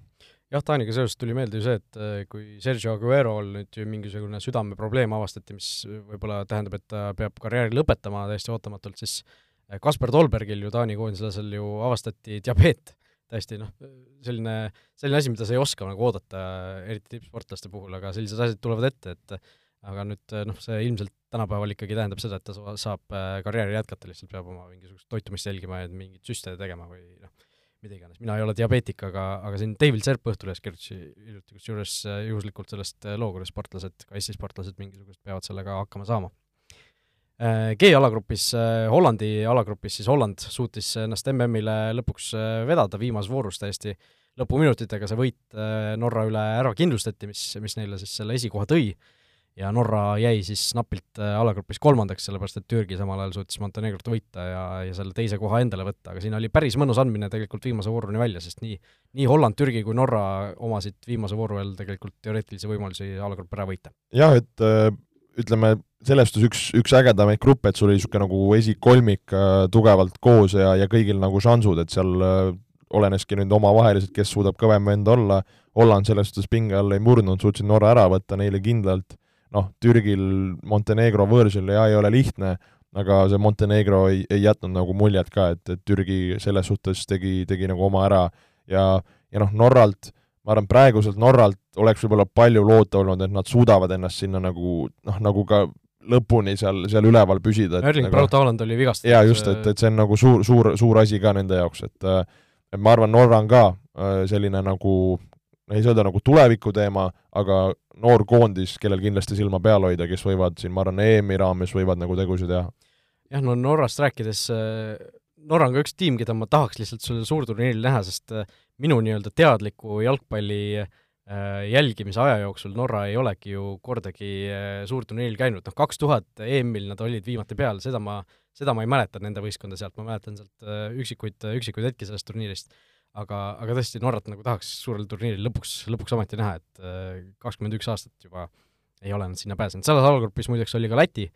jah, Taaniga seoses tuli meelde ju see, et äh, kui Sergio Aguero'l nüüd ju mingisugune südameprobleem avastati, mis võib-olla tähendab, et ta peab karjääri lõpetama täiesti ootamatult, siis äh, Kaspar Tolbergil ju Taani koondislasel ju avastati diabeet täiesti noh, selline, selline asi, mida sa ei oska nagu oodata, eriti tippsportlaste puhul, aga sellised asjad tulevad ette, et aga nüüd noh, see ilmselt tänapäeval ikkagi tähendab seda, et ta saab karjääri jätkata, lihtsalt peab oma mingisugust toitumist jälgima ja mingeid süste tegema või noh, mida iganes, mina ei ole diabeetik, aga, aga siin David Serp Õhtulehes kirjutas hiljuti kusjuures juhuslikult sellest loo, kuidas sportlased, ka Eesti sportlased mingisugust peavad sellega hakkama saama. G-alagrupis, Hollandi alagrupis siis Holland suutis ennast MM-ile lõpuks vedada viimases voorus täiesti lõpuminutitega, see võit Norra üle ära kindlustati, mis, mis neile siis selle esikoha tõi ja Norra jäi siis napilt äh, alagrupis kolmandaks, sellepärast et Türgi samal ajal suutis Montenegrot võita ja, ja selle teise koha endale võtta, aga siin oli päris mõnus andmine tegelikult viimase vooruni välja, sest nii, nii Holland, Türgi kui Norra omasid viimase vooru ajal tegelikult teoreetilisi võimalusi alagrupp ära võita. jah, et äh, ütleme, selles suhtes üks, üks ägedamaid gruppe, et sul oli niisugune nagu esikolmik äh, tugevalt koos ja, ja kõigil nagu šansud, et seal oleneski nüüd omavaheliselt, kes suudab kõvem vend olla, Holland selles suhtes pinge all ei murdnud, suutsid Norra ära võtta neile kindlalt noh, Türgil Montenegro võõrsil ja ei ole lihtne, aga see Montenegro ei, ei jätnud nagu muljet ka, et, et Türgi selles suhtes tegi, tegi nagu oma ära ja, ja noh, Norralt, ma arvan, praeguselt Norralt oleks võib-olla palju loota olnud, et nad suudavad ennast sinna nagu noh, nagu ka lõpuni seal, seal üleval püsida. Erling nagu, Braut Haaland oli vigastatud. jaa, just, et, et see on nagu suur, suur, suur asi ka nende jaoks, et et ma arvan, Norra on ka äh, selline nagu ei saa öelda nagu tuleviku teema, aga noor koondis, kellel kindlasti silma peal hoida, kes võivad siin, ma arvan, EM-i raames võivad nagu tegusid teha. jah, no Norrast rääkides, äh, Norra on ka üks tiim, keda ma tahaks lihtsalt sellel suurturniiril näha, sest äh, minu nii-öelda teadliku jalgpalli äh, jälgimise aja jooksul Norra ei olegi ju kordagi suurturniiril käinud, noh kaks tuhat EM-il nad olid viimati peal, seda ma, seda ma ei mäleta nende võistkonda sealt, ma mäletan sealt üksikuid, üksikuid hetki sellest turniirist aga, aga tõesti, Norrat nagu tahaks suurel turniiril lõpuks, lõpuks ometi näha, et äh, kakskümmend üks aastat juba ei ole nad sinna pääsenud, selles allgrupis muideks oli ka Läti,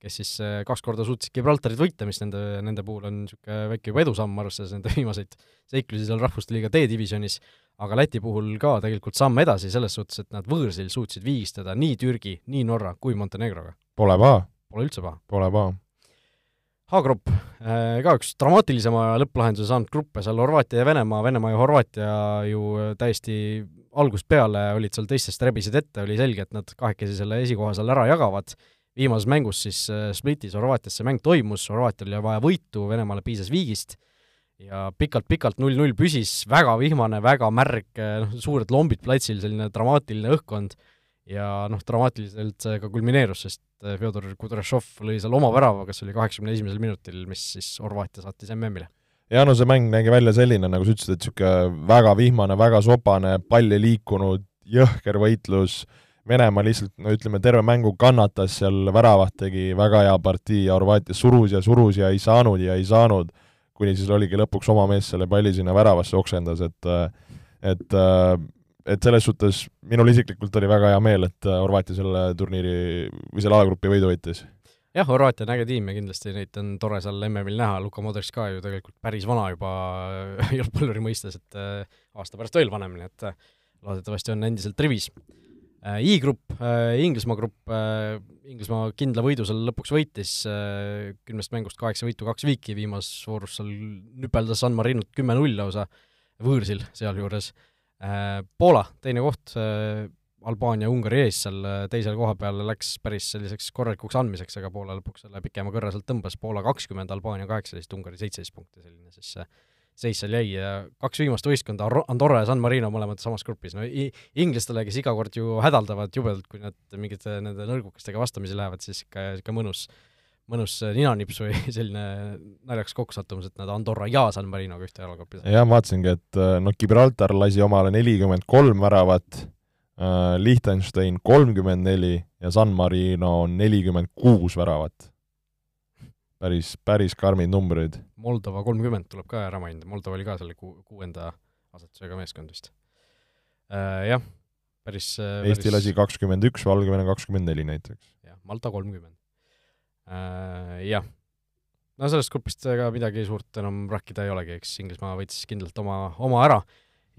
kes siis äh, kaks korda suutsid Gibraltarit võita, mis nende, nende puhul on niisugune väike juba edusamm, arvestades nende viimaseid seiklusi seal Rahvuste Liiga D-divisjonis, aga Läti puhul ka tegelikult samm edasi selles suhtes, et nad võõrsil suutsid viigistada nii Türgi, nii Norra kui Montenegroga. Pole paha. Pole üldse paha. Pole paha H-grupp, äh, ka üks dramaatilisema lõpplahenduse saanud gruppe, seal Horvaatia ja Venemaa, Venemaa ja Horvaatia ju täiesti algusest peale olid seal teistest rebisid ette, oli selge, et nad kahekesi selle esikoha seal ära jagavad, viimases mängus siis äh, Splitis Horvaatias see mäng toimus, Horvaatial oli vaja võitu, Venemaale piisas viigist ja pikalt-pikalt null-null püsis, väga vihmane, väga märg, äh, noh, suured lombid platsil, selline dramaatiline õhkkond ja noh, dramaatiliselt see ka kulmineerus, sest äh, Fjodor Kudrašov lõi seal oma värava, kes oli kaheksakümne esimesel minutil, mis siis Horvaatia saatis MM-ile. ja no see mäng nägi välja selline, nagu sa ütlesid, et niisugune väga vihmane, väga sopane, pall ei liikunud, jõhker võitlus, Venemaa lihtsalt, no ütleme, terve mängu kannatas seal, väravat tegi väga hea partii ja Horvaatia surus ja surus ja ei saanud ja ei saanud, kuni siis oligi lõpuks oma mees selle palli sinna väravasse oksendas, et et et selles suhtes minul isiklikult oli väga hea meel, et äh, Horvaatia selle turniiri või selle alagrupi võidu võitis. jah, Horvaatia on äge tiim ja kindlasti neid on tore seal MM-il näha, Luka Modric ka ju tegelikult päris vana juba jalgpalluri mõistes, et äh, aasta pärast veel vanem, nii et äh, loodetavasti on endiselt rivis. I-grupp, Inglismaa grupp, Inglismaa kindla võidu seal lõpuks võitis, kümnest mängust kaheksa võitu, kaks viiki, viimases voorus seal nüpeldas San Marinot kümme-null lausa, võõrsil sealjuures Äh, Poola teine koht, äh, Albaania Ungari ees seal äh, teisel koha peal läks päris selliseks korralikuks andmiseks, aga Poola lõpuks selle pikema kõrre sealt tõmbas, Poola kakskümmend, Albaania kaheksateist, Ungari seitseteist punkti, selline siis seis seal jäi. Ja kaks viimast võistkonda, Andorra ja San Marino mõlemad samas grupis, no inglastele, kes iga kord ju hädaldavad jubedalt, kui nad mingite nende nõrgukestega vastamisi lähevad, siis ikka, ikka mõnus, mõnus ninanips või selline naljakas kokkusattumus, et nad Andorra ja San Marinoga ühte jalagruppi saavad. jah, ma vaatasingi, et noh, Gibraltar lasi omale nelikümmend kolm väravat, äh, Liechtenstein kolmkümmend neli ja San Marino nelikümmend kuus väravat päris, päris karmid numbrid. Moldova kolmkümmend tuleb ka ära mainida, Moldova oli ka selle ku-, kuuenda asetusega meeskond vist äh,. Jah, päris Eesti päris... lasi kakskümmend üks, Valgevene kakskümmend neli näiteks. jah, Malta kolmkümmend äh,. Jah, no sellest grupist ega midagi suurt enam rääkida ei olegi, eks Inglismaa võitis kindlalt oma, oma ära.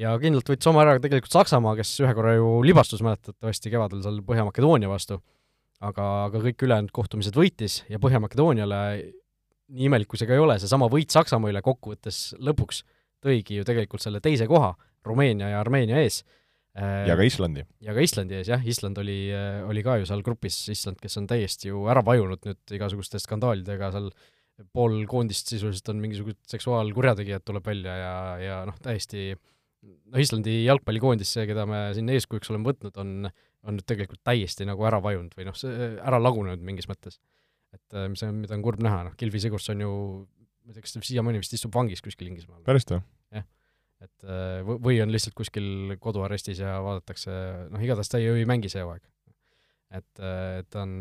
Ja kindlalt võttis oma ära tegelikult Saksamaa, kes ühe korra ju libastus mäletatavasti kevadel seal Põhja-Makedoonia vastu. Aga, aga kõik ülejäänud kohtumised võitis ja Põhja-Makedooniale, nii imelik kui see ka ei ole, seesama võit Saksamaa üle kokkuvõttes lõpuks tõigi ju tegelikult selle teise koha Rumeenia ja Armeenia ees. Äh, ja ka Islandi. ja ka Islandi ees, jah, Island oli, oli ka ju seal grupis, Island, kes on täiesti ju ära vajunud nüüd igasuguste skandaalidega, seal pool koondist sisuliselt on mingisugused seksuaalkurjategijad, tuleb välja ja, ja noh, täiesti no Islandi jalgpallikoondis, see, keda me siin eeskujuks oleme võtnud, on on nüüd tegelikult täiesti nagu ära vajunud või noh, see ära lagunenud mingis mõttes. et äh, mis on, mida on kurb näha, noh, Gilvi Sigurdsson ju, ma ei tea, kas ta siiamaani vist istub vangis kuskil Inglismaal. päriselt või? Et äh, või on lihtsalt kuskil koduarestis ja vaadatakse, noh, igatahes ta ju ei mängi see hooaeg. et, äh, et ta on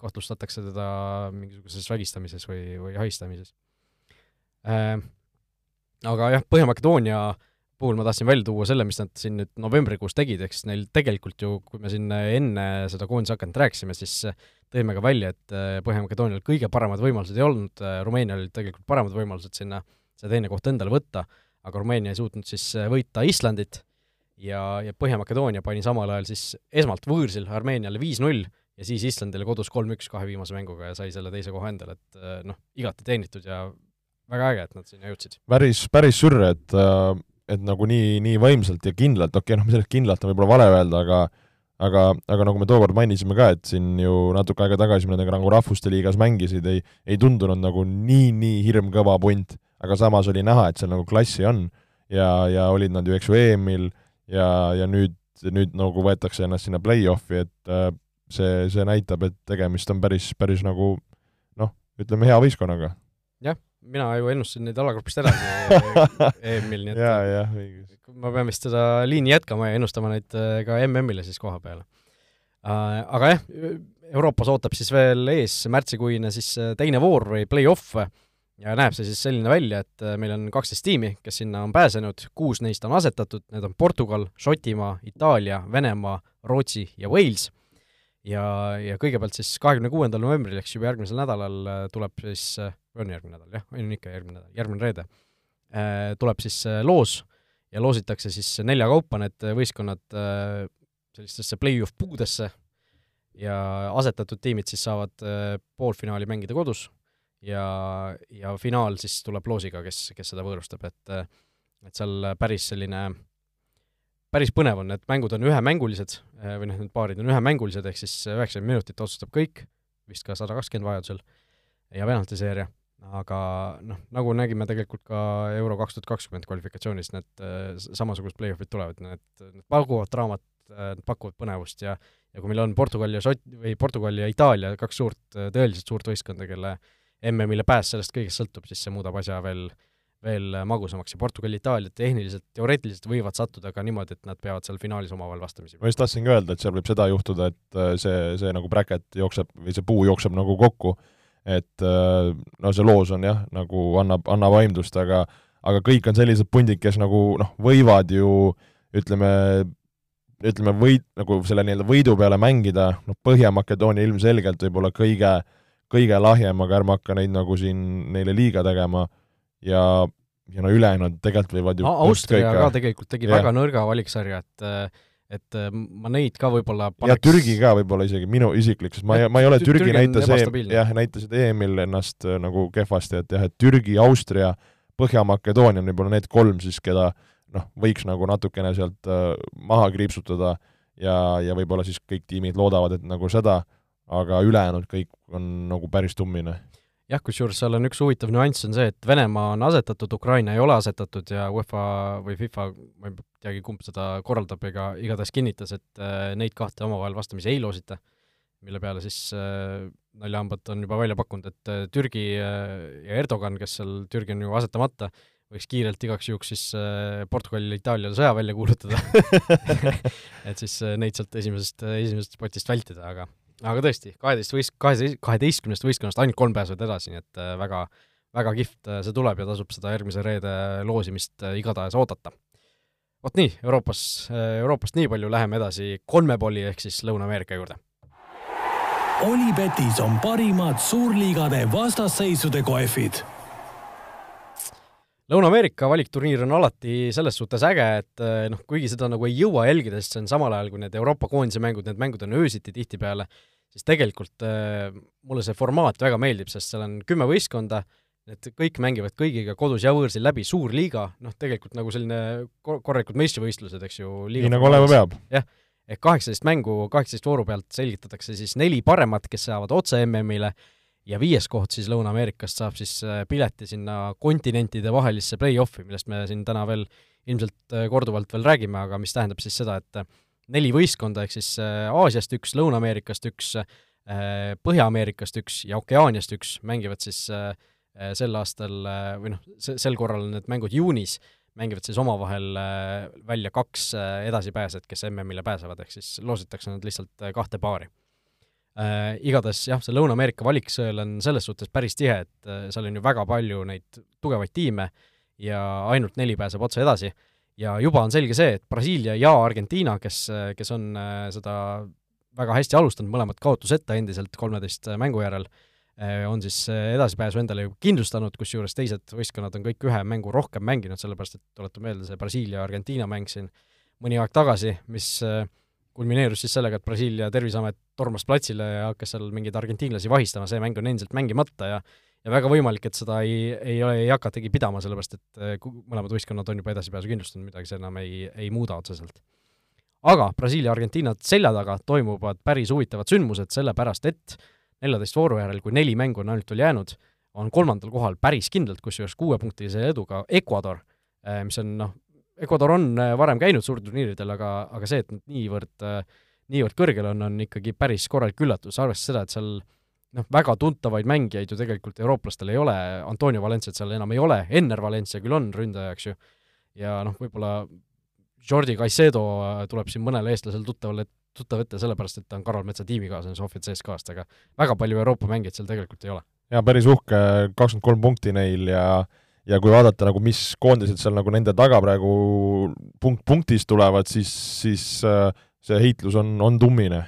kahtlustatakse teda mingisuguses vägistamises või, või ahistamises äh,. aga jah, Põhja-Makedoonia puhul ma tahtsin välja tuua selle, mis nad siin nüüd novembrikuus tegid, siis neil tegelikult ju, kui me siin enne seda koondise hakanud rääkisime, siis tõime ka välja, et äh, Põhja-Makedoonial kõige paremad võimalused ei olnud, Rumeenial olid tegelikult paremad võimalused sinna see teine koht endale võtta, aga Rumeenia ei suutnud siis äh, võita Islandit ja, ja Põhja-Makedoonia pani samal ajal siis esmalt võõrsil Armeeniale viis-null ja siis Islandile kodus kolm-üks kahe viimase mänguga ja sai selle teise koha endale, et noh, igati teenitud ja väga äge, et nad sinna jõudsid. päris, päris sürr, et äh et nagu nii, nii võimsalt ja kindlalt, okei okay,, noh, sellest kindlalt on võib-olla vale öelda, aga aga, aga nagu me tookord mainisime ka, et siin ju natuke aega tagasi nendega nagu Rahvuste Liigas mängisid, ei, ei tundunud nagu nii, nii hirmkõva punt, aga samas oli näha, et seal nagu klassi on ja, ja olid nad ju eks ju EM-il ja, ja nüüd, nüüd nagu võetakse ennast sinna play-off'i, et äh, see, see näitab, et tegemist on päris, päris nagu noh, ütleme hea võistkonnaga. jah mina ju ennustasin neid alagrupist edasi EM-il, nii et ja, õigus. ma pean vist seda liini jätkama ja ennustama neid äh, ka MM-ile siis koha peale. Äh, aga jah, Euroopas ootab siis veel ees märtsikuine siis äh, teine voor või play-off ja näeb see siis selline välja, et meil on kaksteist tiimi, kes sinna on pääsenud, kuus neist on asetatud, need on Portugal, Šotimaa, Itaalia, Venemaa, Rootsi ja Wales. Ja, ja kõigepealt siis kahekümne kuuendal novembril, eks juba järgmisel nädalal äh, tuleb siis, äh, on järgmine nädal, jah, on ikka järgmine nädal, järgmine reede, äh, tuleb siis loos ja loositakse siis nelja kaupa need võistkonnad sellistesse play-off puudesse. Ja asetatud tiimid siis saavad poolfinaali mängida kodus ja, ja finaal siis tuleb loosiga, kes, kes seda võõrustab, et et seal päris selline päris põnev on, need mängud on ühemängulised või noh, need paarid on ühemängulised, ehk siis üheksakümmend minutit otsustab kõik, vist ka sada kakskümmend vajadusel, ja penaltiseeria, aga noh, nagu nägime tegelikult ka Euro kaks tuhat kakskümmend kvalifikatsioonis, need samasugused play-off'id tulevad, need, need pakuvad draamat äh,, pakuvad põnevust ja ja kui meil on Portugal ja Šot- või Portugal ja Itaalia, kaks suurt, tõeliselt suurt võistkonda, kelle MM-ile pääs sellest kõigest sõltub, siis see muudab asja veel äh, veel magusamaks ja Portugal Itaalia tehniliselt, teoreetiliselt võivad sattuda ka niimoodi, et nad peavad seal finaalis omavahel vastamisi. ma just tahtsingi öelda, et seal võib seda juhtuda, et äh, see, see nagu bracket jookseb või see puu jookseb nagu kokku, et äh, no see loos on jah, nagu annab, annab aimdust, aga aga kõik on sellised pundid, kes nagu noh, võivad ju ütleme, ütleme võit, nagu selle nii-öelda võidu peale mängida, noh Põhja-Makedoonia ilmselgelt võib-olla kõige, kõige lahjem, aga ärme hakka neid nagu siin neile liiga tegema. Ja, ja no ülejäänud tegelikult võivad ju Austria ka tegelikult tegi yeah. väga nõrga valiksarja, et et ma neid ka võib-olla paneks... ja Türgi ka võib-olla isegi, minu isiklik, sest ma ei, ma ei ole, Türgi näitas EM, jah, näitasid EM-il ennast äh, nagu kehvasti, et jah, et Türgi, Austria, Põhja-Makedoonia on võib-olla need kolm siis, keda noh, võiks nagu natukene sealt äh, maha kriipsutada. Ja, ja võib-olla siis kõik tiimid loodavad, et nagu seda, aga ülejäänud kõik on nagu päris tummine. Jah, kusjuures seal on üks huvitav nüanss, on see, et Venemaa on asetatud, Ukraina ei ole asetatud ja UEFA või FIFA, ma ei teagi, kumb seda korraldab, ega igatahes kinnitas, et äh, neid kahte omavahel vastamisi ei loosita, mille peale siis äh, naljahambad on juba välja pakkunud, et äh, Türgi ja Erdogan, kes seal, Türgi on ju asetamata, võiks kiirelt igaks juhuks siis Portugalile, Itaaliale sõja välja kuulutada. Et siis neid sealt esimesest, esimesest spotist vältida, aga aga tõesti, kaheteist võist-, kaheteist, kaheteistkümnest võistkonnast ainult kolm pääsevad edasi, nii et äh, väga, väga kihvt äh, see tuleb ja tasub seda järgmise reede loosimist äh, igatahes oodata. vot nii, Euroopas, Euroopast nii palju, läheme edasi kolmepalli ehk siis Lõuna-Ameerika juurde. Olipetis on parimad suurliigade vastasseisude kohvid Lõuna-Ameerika valikturniir on alati selles suhtes äge, et noh, kuigi seda nagu ei jõua jälgida, sest see on samal ajal, kui need Euroopa koondise mängud, need mängud on öösiti tihtipeale, siis tegelikult äh, mulle see formaat väga meeldib, sest seal on kümme võistkonda, need kõik mängivad kõigiga kodus ja võõrsil läbi, suur liiga, noh tegelikult nagu selline korralikud meistrivõistlused, eks ju. nii nagu olema peab. jah, ehk kaheksateist mängu, kaheksateist vooru pealt selgitatakse siis neli paremat, kes saavad otse MM-ile ja viies koht siis Lõuna-Ameerikast saab siis äh, pileti sinna kontinentide vahelisse play-off'i, millest me siin täna veel ilmselt äh, korduvalt veel räägime, aga mis tähendab siis seda, et äh, neli võistkonda, ehk siis Aasiast üks, Lõuna-Ameerikast üks, Põhja-Ameerikast üks ja Okeaaniast üks mängivad siis sel aastal või noh, sel korral need mängud juunis, mängivad siis omavahel välja kaks edasipääset, kes MM-ile pääsevad, ehk siis loositakse nad lihtsalt kahte paari äh,. Igatahes jah, see Lõuna-Ameerika valiksõel on selles suhtes päris tihe, et äh, seal on ju väga palju neid tugevaid tiime ja ainult neli pääseb otse edasi ja juba on selge see, et Brasiilia ja Argentiina, kes, kes on äh, seda väga hästi alustanud, mõlemad kaotuseta endiselt kolmeteist mängu järel, äh, on siis edasipääsu endale ju kindlustanud, kusjuures teised võistkonnad on kõik ühe mängu rohkem mänginud, sellepärast et tuletan meelde, see Brasiilia-Argentiina mäng siin mõni aeg tagasi, mis äh, kulmineerus siis sellega, et Brasiilia terviseamet tormas platsile ja hakkas seal mingeid argentiinlasi vahistama, see mäng on endiselt mängimata ja ja väga võimalik, et seda ei, ei ei hakatagi pidama, sellepärast et eh, mõlemad võistkonnad on juba edasipääsu kindlustanud, midagi see enam ei, ei muuda otseselt. aga Brasiilia-Argentiina selja taga toimuvad päris huvitavad sündmused, sellepärast et neljateist vooru järel, kui neli mängu on ainult veel jäänud, on kolmandal kohal päris kindlalt, kusjuures kuuepunktilise eduga Ecuador, eh, mis on noh, Ecuador on äh, varem käinud suurturniiridel, aga, aga see, et nad niivõrd, äh, niivõrd kõrgel on, on ikkagi päris korralik üllatus, arvestades seda, et seal noh, väga tuntavaid mängijaid ju tegelikult eurooplastel ei ole, Antonio Valenciat seal enam ei ole, Enner Valencia küll on ründaja, eks ju, ja noh, võib-olla Jordi Caicedo äh, tuleb siin mõnele eestlasele tuttavale, tuttav ette sellepärast, et ta on Karol Metsa tiimikaaslane Sofia CSKA-st, aga väga palju Euroopa mängijaid seal tegelikult ei ole. jaa, päris uhke, kakskümmend kolm punkti neil ja ja kui vaadata nagu, mis koondised seal nagu nende taga praegu punkt punktis tulevad, siis, siis äh, see heitlus on, on tummine.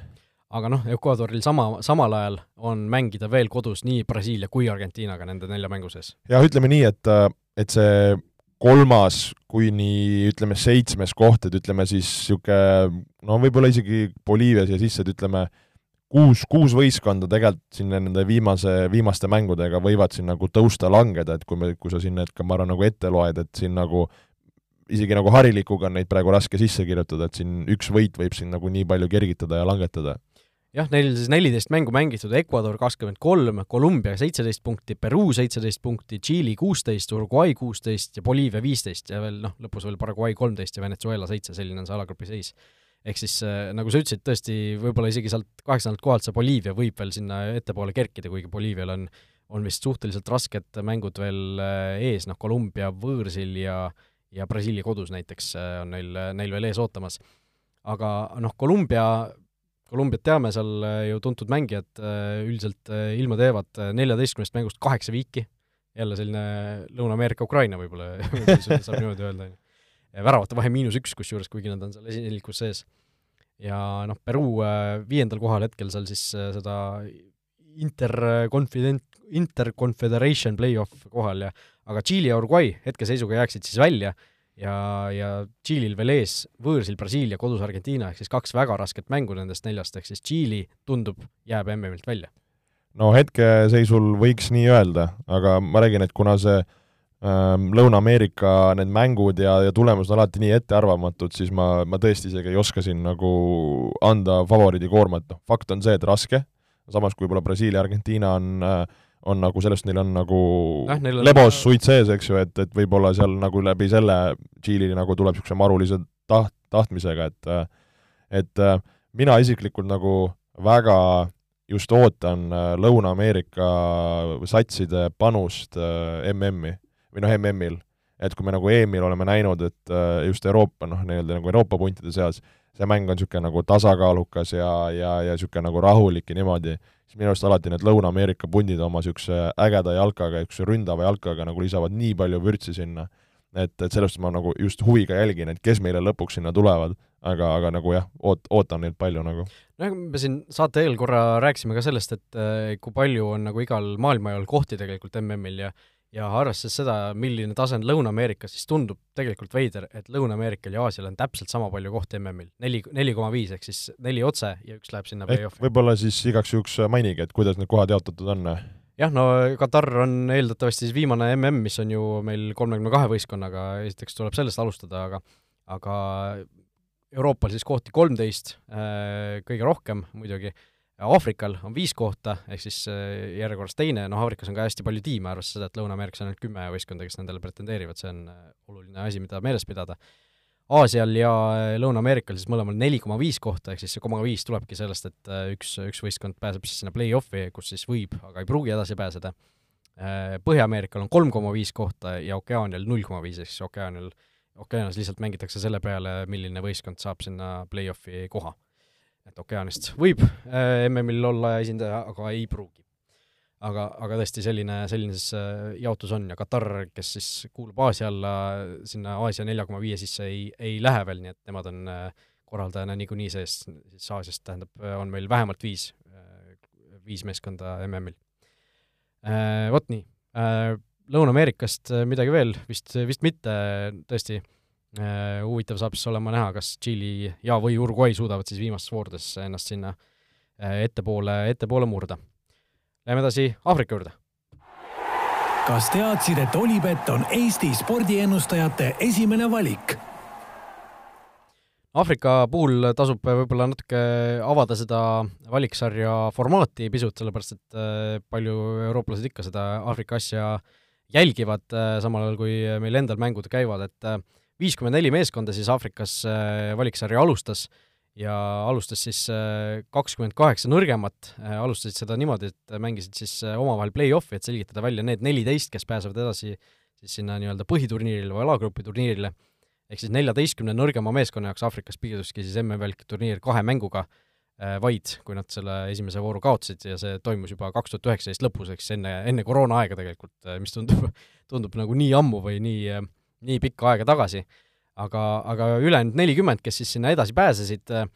aga noh, Ecuadoril sama, samal ajal on mängida veel kodus nii Brasiilia kui Argentiinaga nende nelja mängu sees. jah, ütleme nii, et, äh, et see kolmas kuni ütleme seitsmes koht, et ütleme siis niisugune no võib-olla isegi Boliivia siia sisse, et ütleme, kuus, kuus võistkonda tegelikult siin nende viimase, viimaste mängudega võivad siin nagu tõusta-langeda, et kui me, kui sa siin need ka, ma arvan, nagu ette loed, et siin nagu isegi nagu harilikuga on neid praegu raske sisse kirjutada, et siin üks võit võib siin nagu nii palju kergitada ja langetada. jah, neil siis neliteist mängu mängitud, Ecuador kakskümmend kolm, Kolumbia seitseteist punkti, Peruu seitseteist punkti, Tšiili kuusteist, Uruguay kuusteist ja Boliivia viisteist ja veel noh, lõpus veel Paraguay kolmteist ja Venezuela seitse, selline on see alagrupi seis ehk siis äh, nagu sa ütlesid, tõesti võib-olla isegi sealt kaheksandalt kohalt see Boliivia võib veel sinna ettepoole kerkida, kuigi Boliivial on, on vist suhteliselt rasked mängud veel äh, ees, noh, Kolumbia võõrsil ja ja Brasiilia kodus näiteks äh, on neil, neil veel ees ootamas. aga noh, Kolumbia, Kolumbiat teame, seal ju tuntud mängijad üldiselt ilma teevad neljateistkümnest mängust kaheksa viiki, jälle selline Lõuna-Ameerika Ukraina võib-olla saab niimoodi öelda, on ju väravate vahe miinus üks, kusjuures, kuigi nad on seal esinelikus sees. ja noh, Peruu äh, viiendal kohal hetkel seal siis äh, seda interconfident, interconfederation play-off kohal ja aga Tšiili ja Uruguay hetkeseisuga jääksid siis välja ja, ja Tšiilil veel ees võõrsil Brasiilia, kodus Argentiina, ehk siis kaks väga rasket mängu nendest neljast, ehk siis Tšiili tundub, jääb MM-ilt välja. no hetkeseisul võiks nii öelda, aga ma räägin, et kuna see Ehm, Lõuna-Ameerika need mängud ja, ja tulemused on alati nii ettearvamatud, siis ma, ma tõesti isegi ei oska siin nagu anda favoriidi koormat, noh, fakt on see, et raske, samas kui võib-olla Brasiilia, Argentiina on, on nagu sellest, neil on nagu Jah, neil on- lebos suits sees, eks ju, et, et võib-olla seal nagu läbi selle Tšiili nagu tuleb niisuguse marulise taht-, tahtmisega, et et äh, mina isiklikult nagu väga just ootan äh, Lõuna-Ameerika satside panust äh, MM-i või noh, MM-il. et kui me nagu EM-il oleme näinud, et äh, just Euroopa, noh, nii-öelda nagu Euroopa puntide seas, see mäng on niisugune nagu tasakaalukas ja, ja, ja niisugune nagu rahulik ja niimoodi, siis minu arust alati need Lõuna-Ameerika pundid oma niisuguse ägeda jalkaga, niisuguse ründava jalkaga nagu lisavad nii palju vürtsi sinna, et, et sellest ma nagu just huviga jälgin, et kes meile lõpuks sinna tulevad, aga, aga nagu jah, oot-, ootan neilt palju nagu. noh, me siin saate eel korra rääkisime ka sellest, et äh, kui palju on nagu igal maailmajal kohti tegelikult MM-il ja ja arvestades seda, milline tase on Lõuna-Ameerikas, siis tundub tegelikult veider, et Lõuna-Ameerikal ja Aasial on täpselt sama palju kohti MM-il, neli, neli koma viis, ehk siis neli otse ja üks läheb sinna play-off'i. võib-olla siis igaks juhuks mainige, et kuidas need kohad jaotatud on? jah, no Katar on eeldatavasti siis viimane MM, mis on ju meil kolmekümne kahe võistkonnaga, esiteks tuleb sellest alustada, aga aga Euroopal siis kohti kolmteist, kõige rohkem muidugi, Aafrikal on viis kohta, ehk siis äh, järjekorras teine, noh Aafrikas on ka hästi palju tiime, arvestades seda, et Lõuna-Ameerikas on ainult kümme võistkonda, kes nendele pretendeerivad, see on äh, oluline asi, mida meeles pidada. Aasial ja äh, Lõuna-Ameerikal siis mõlemal neli koma viis kohta, ehk siis see koma viis tulebki sellest, et üks, üks võistkond pääseb siis sinna play-off'i, kus siis võib, aga ei pruugi edasi pääseda. Põhja-Ameerikal on kolm koma viis kohta ja Okeaanial null koma viis, ehk siis Okeaanial, Okeaanis lihtsalt mängitakse selle peale, milline võistkond saab sinna play-off'i koha et ookeanist võib äh, MM-il olla esindaja, aga ei pruugi. aga, aga tõesti, selline, selline siis äh, jaotus on ja Katar, kes siis kuulub Aasia alla, sinna Aasia nelja koma viie sisse ei, ei lähe veel, nii et nemad on äh, korraldajana niikuinii sees, siis Aasiast tähendab, on meil vähemalt viis, viis meeskonda MM-il. Vot nii, Lõuna-Ameerikast midagi veel, vist, vist mitte, tõesti huvitav saab siis olema näha, kas Tšiili ja või Uruguay suudavad siis viimastes voorudes ennast sinna äh, ettepoole, ettepoole murda. Läheme edasi Aafrika juurde. kas teadsid, et Olipet on Eesti spordiennustajate esimene valik? Aafrika puhul tasub võib-olla natuke avada seda valiksarja formaati pisut, sellepärast et äh, palju eurooplased ikka seda Aafrika asja jälgivad, samal ajal kui meil endal mängud käivad, et viiskümmend neli meeskonda siis Aafrikas äh, valiksarja alustas ja alustas siis äh, kakskümmend kaheksa nõrgemat, äh, alustasid seda niimoodi, et mängisid siis omavahel play-off'i, et selgitada välja need neliteist, kes pääsevad edasi siis sinna nii-öelda põhiturniirile või alagrupi turniirile, ehk siis neljateistkümne nõrgema meeskonna jaoks Aafrikas piirduski siis MM-i turniir kahe mänguga vaid, kui nad selle esimese vooru kaotasid ja see toimus juba kaks tuhat üheksateist lõpus, eks enne, enne koroonaaega tegelikult, mis tundub, tundub nagu nii ammu või nii äh, nii pikka aega tagasi, aga, aga ülejäänud nelikümmend, kes siis sinna edasi pääsesid, äh,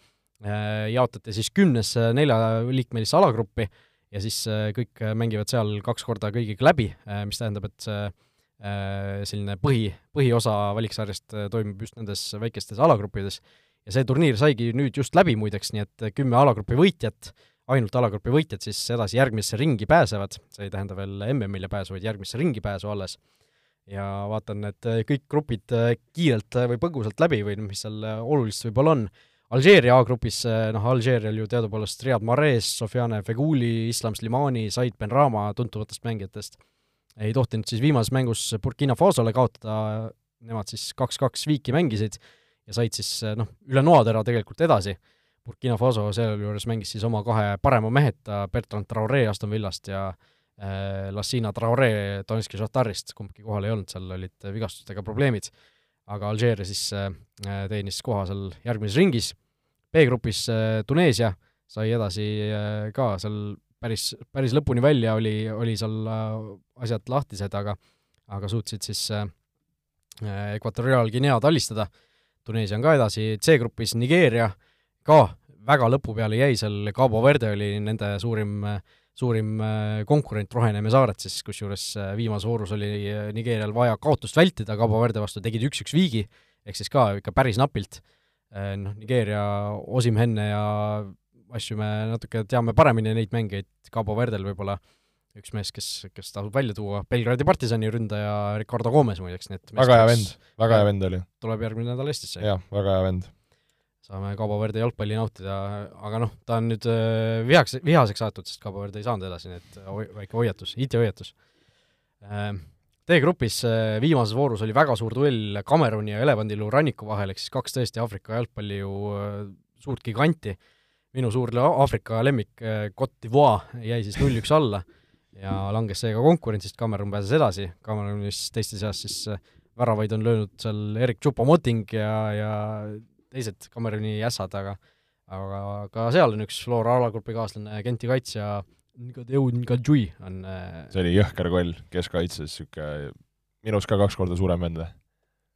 jaotati siis kümnesse neljaliikmelisse alagruppi ja siis äh, kõik mängivad seal kaks korda kõigiga läbi, äh, mis tähendab, et see selline põhi, põhiosa valiksarjast toimub just nendes väikestes alagruppides. Ja see turniir saigi nüüd just läbi muideks, nii et kümme alagrupi võitjat, ainult alagrupi võitjad siis edasi järgmisse ringi pääsevad, see ei tähenda veel MM-ile pääsu, vaid järgmisse ringi pääsu alles ja vaatan need äh, kõik grupid äh, kiirelt äh, või põgusalt läbi või noh, mis seal olulist võib-olla on. Alžeeria A-grupis, noh, Alžeerial ju teadupoolest Riyad Mahrez, Sofiane Feguli, Islam Slimani, Said Benrahma tuntuvatest mängijatest ei tohtinud siis viimases mängus Burkina Fasole kaotada, nemad siis kaks-kaks viiki mängisid ja said siis noh, üle noatera tegelikult edasi. Burkina Faso sealjuures mängis siis oma kahe parema meheta, Bertrand Traore Aston Villast ja Äh, Lassina Traore Donetski Šahtarist, kumbki kohal ei olnud, seal olid vigastustega probleemid, aga Alžeeria siis äh, teenis koha seal järgmises ringis, B-grupis äh, Tuneesia sai edasi ka seal päris, päris lõpuni välja, oli, oli seal asjad lahtised, aga aga suutsid siis Ekvatoriaalguinead alistada, Tuneesia on ka edasi, C-grupis Nigeeria ka väga lõpu peale jäi seal, Cabo Verde oli nende suurim äh, suurim äh, konkurent Roheneme saared siis, kusjuures äh, viimases voorus oli äh, Nigeerial vaja kaotust vältida Cabo Verde vastu, tegid üks-üks viigi, ehk siis ka ikka päris napilt. Noh, Nigeeria Osimhenne ja asju me natuke teame paremini, neid mängijaid, Cabo Verdel võib-olla üks mees, kes, kes tasub välja tuua, Belgradi partisani ründaja Ricardo Gomez muideks, nii et väga hea vend, väga hea vend oli. tuleb järgmine nädal Eestisse. jah, väga hea vend saame Cabo Verde jalgpalli nautida, aga noh, ta on nüüd äh, vihaks, vihaseks aetud, sest Cabo Verde ei saanud edasi, nii et hoi- väike hoiatus, IT-hoiatus. D-grupis äh, viimases voorus oli väga suur duell Kameruni ja Elevandiluu ranniku vahel, ehk siis kaks tõesti Aafrika jalgpalli ju äh, suurt giganti. minu suur Aafrika lemmik Cote d'Ivoire jäi siis null-üks alla ja langes seega konkurentsist, Kamerun pääses edasi, Kamerunis teiste seas siis väravaid on löönud seal Erik Tšupo-Moting ja, ja teised Kameruni ässad, aga aga ka seal on üks Flora alagrupi kaaslane, Genti kaitsja Ngadeu Ngadjui on see oli jõhker koll keskkaitses, niisugune minust ka kaks korda suurem vend või?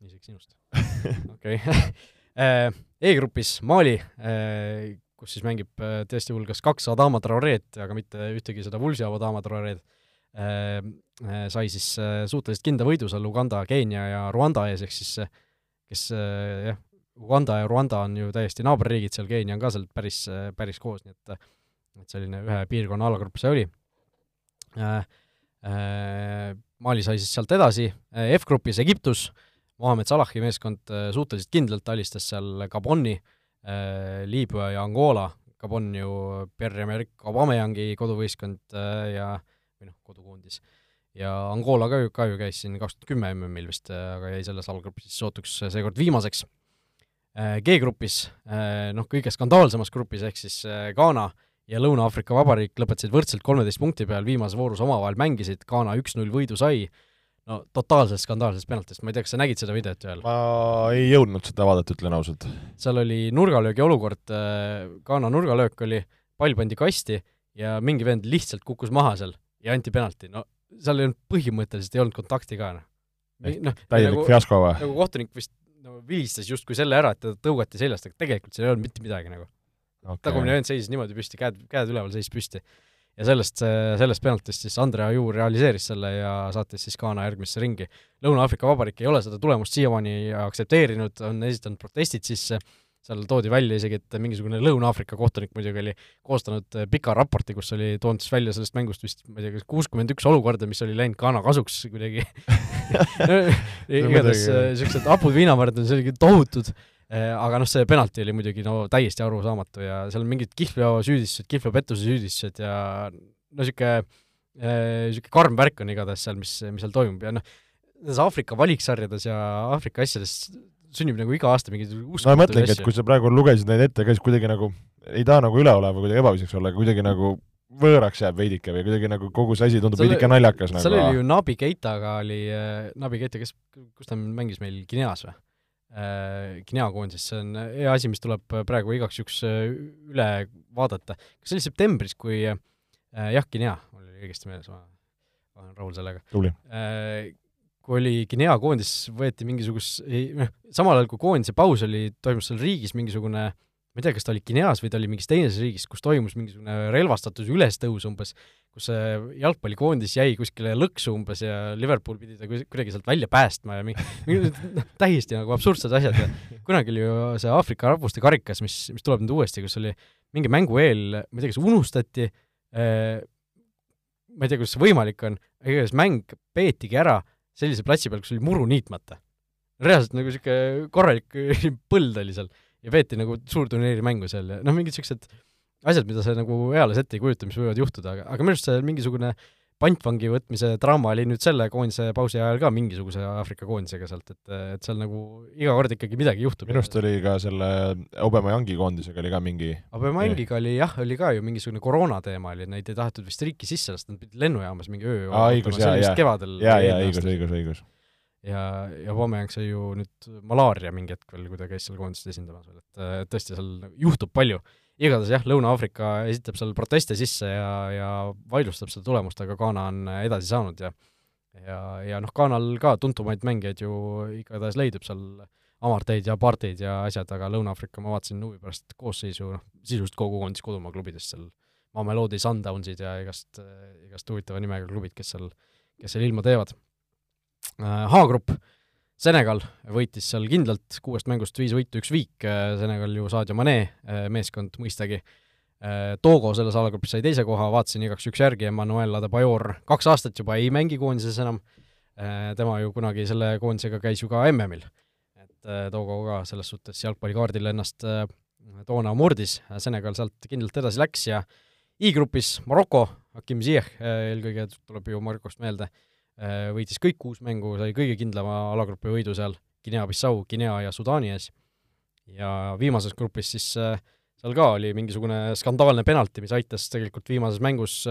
isegi sinust. okei. E-grupis Mali, kus siis mängib tõesti hulgas kaks Adama Traoreed, aga mitte ühtegi seda Vulsi Adama Traoreed, sai siis suhteliselt kindla võidu seal Uganda, Keenia ja Rwanda ees, ehk siis kes jah, Uganda ja Rwanda on ju täiesti naaberriigid seal, Keenia on ka seal päris, päris koos, nii et et selline ühe piirkonna alagrupp see oli äh,. Äh, Mali sai siis sealt edasi, F-grupis Egiptus, Mohamed Salahi meeskond suhteliselt kindlalt alistas seal Gaboni äh,, Liibüa ja Angola, Gabon ju Pierre-Emerick Aubameyangi koduvõistkond äh, ja või noh, kodukoondis. ja Angola ka ju, ka ju käis siin kaks tuhat kümme MM-il vist, aga jäi selles allgrupis sootuks seekord viimaseks Äh, G-grupis, äh, noh, kõige skandaalsemas grupis, ehk siis äh, Ghana ja Lõuna-Aafrika Vabariik lõpetasid võrdselt kolmeteist punkti peal, viimases voorus omavahel mängisid, Ghana üks-null võidu sai, no totaalselt skandaalsest penaltist, ma ei tea, kas sa nägid seda videot veel? ma ei jõudnud seda vaadata, ütlen ausalt. seal oli nurgalöögi olukord, Ghana nurgalöök oli, pall pandi kasti ja mingi vend lihtsalt kukkus maha seal ja anti penalti, no seal ei olnud, põhimõtteliselt ei olnud kontakti ka, noh. noh, täielik nagu, fiasko või? nagu kohtunik vist no vilistas justkui selle ära, et teda tõugati seljast, aga tegelikult seal ei olnud mitte midagi nagu okay.. tagumine vend seisis niimoodi püsti, käed, käed üleval, seisis püsti. ja sellest, sellest penaltist siis Andre Aju realiseeris selle ja saatis siis Ghana järgmisse ringi. Lõuna-Aafrika Vabariik ei ole seda tulemust siiamaani aktsepteerinud, on esitanud protestid sisse, seal toodi välja isegi, et mingisugune Lõuna-Aafrika kohtunik muidugi oli koostanud pika raporti, kus oli toonud siis välja sellest mängust vist, ma ei tea, kas kuuskümmend üks olukorda, mis oli läinud Ghana kasuks kuidagi igatahes niisugused hapud viinavõrd on selline tohutud, aga noh, see penalti oli muidugi no täiesti arusaamatu ja seal on mingid kihlveosüüdistused, kihlveopettuse süüdistused ja no niisugune niisugune karm värk on igatahes seal, mis, mis seal toimub ja noh, nendes Aafrika valiksarjades ja Aafrika asjades sünnib nagu iga aasta mingeid no ma mõtlengi, et kui sa praegu lugesid neid ette ka, siis kuidagi nagu ei taha nagu üleolev või kuidagi ebaviisaks olla, aga kuidagi nagu võõraks jääb veidike või kuidagi nagu kogu see asi tundub veidike naljakas nagu. seal oli ju Nabi Keitaga oli äh,, Nabi Keita, kes, kus ta mängis meil Guineas või äh,? Guinea koondises, see on hea asi, mis tuleb praegu igaks juhuks üle vaadata. kas see oli septembris, kui äh, jah, Guinea, mul oli õigesti meeles, ma olen rahul sellega. äh, kui oli Guinea koondis, võeti mingisugust, noh, samal ajal kui koondise paus oli, toimus seal riigis mingisugune ma ei tea, kas ta oli Guineas või ta oli mingis teises riigis, kus toimus mingisugune relvastatus ülestõus umbes, kus see jalgpallikoondis jäi kuskile lõksu umbes ja Liverpool pidi ta kuidagi sealt välja päästma ja mingi noh, täiesti nagu absurdsed asjad ja kunagi oli ju see Aafrika rahvuste karikas, mis, mis tuleb nüüd uuesti, kus oli mingi mängu eel, ma ei tea, kas unustati äh,, ma ei tea, kuidas see võimalik on, igatahes mäng peetigi ära sellise platsi peal, kus oli muru niitmata. reaalselt nagu niisugune korralik põld oli seal ja peeti nagu suurturniiri mängu seal ja noh, mingid niisugused asjad, mida sa nagu eales ette ei kujuta, mis võivad juhtuda, aga, aga minu arust see mingisugune pantvangi võtmise draama oli nüüd selle koondise pausi ajal ka mingisuguse Aafrika koondisega sealt, et, et seal nagu iga kord ikkagi midagi juhtub. minu arust oli ka selle Aubameyang'i koondisega oli ka mingi Aubameyangiga oli jah, oli ka ju mingisugune koroona teema oli, neid ei tahetud vist riiki sisse lasta, nad pidid lennujaamas mingi öö aa, õigus, jaa, jaa. kevadel. jaa, jaa, õigus, õigus, õigus. Ja, ja Aubameyang sai ju nüüd malaaria mingi hetk veel, kui ta käis seal koondist esindamas veel, et tõesti, seal juhtub palju igatahes jah, Lõuna-Aafrika esitab seal proteste sisse ja, ja vaidlustab seda tulemust, aga Ghana on edasi saanud ja ja, ja noh, Ghanal ka tuntumaid mängijaid ju igatahes leidub seal, Amarteid ja Parteid ja asjad, aga Lõuna-Aafrika, ma vaatasin huvi pärast koosseisu, noh, sisuliselt kogu koondis kodumaa klubidest seal, Mamelodi Sundownsid ja igast, igast huvitava nimega klubid, kes seal, kes seal ilma teevad. H-grupp äh,, Senegal võitis seal kindlalt kuuest mängust viis võitu, üks viik, Senegal ju Sadio Mane meeskond mõistagi. Togo selles alagrupis sai teise koha, vaatasin igaks juhuks järgi, Emmanuel Adebayor kaks aastat juba ei mängi koondises enam, tema ju kunagi selle koondisega käis ju ka MM-il. et äh, Togo ka selles suhtes jalgpallikaardil ennast äh, toona murdis, Senegal sealt kindlalt edasi läks ja I-grupis Maroko, Hakim Ziyech eelkõige tuleb ju Marokost meelde, võitis kõik kuus mängu, sai kõige kindlama alagrupi võidu seal, Guinea-Bissau, Guinea ja Sudaani ees. ja viimases grupis siis seal ka oli mingisugune skandaalne penalti, mis aitas tegelikult viimases mängus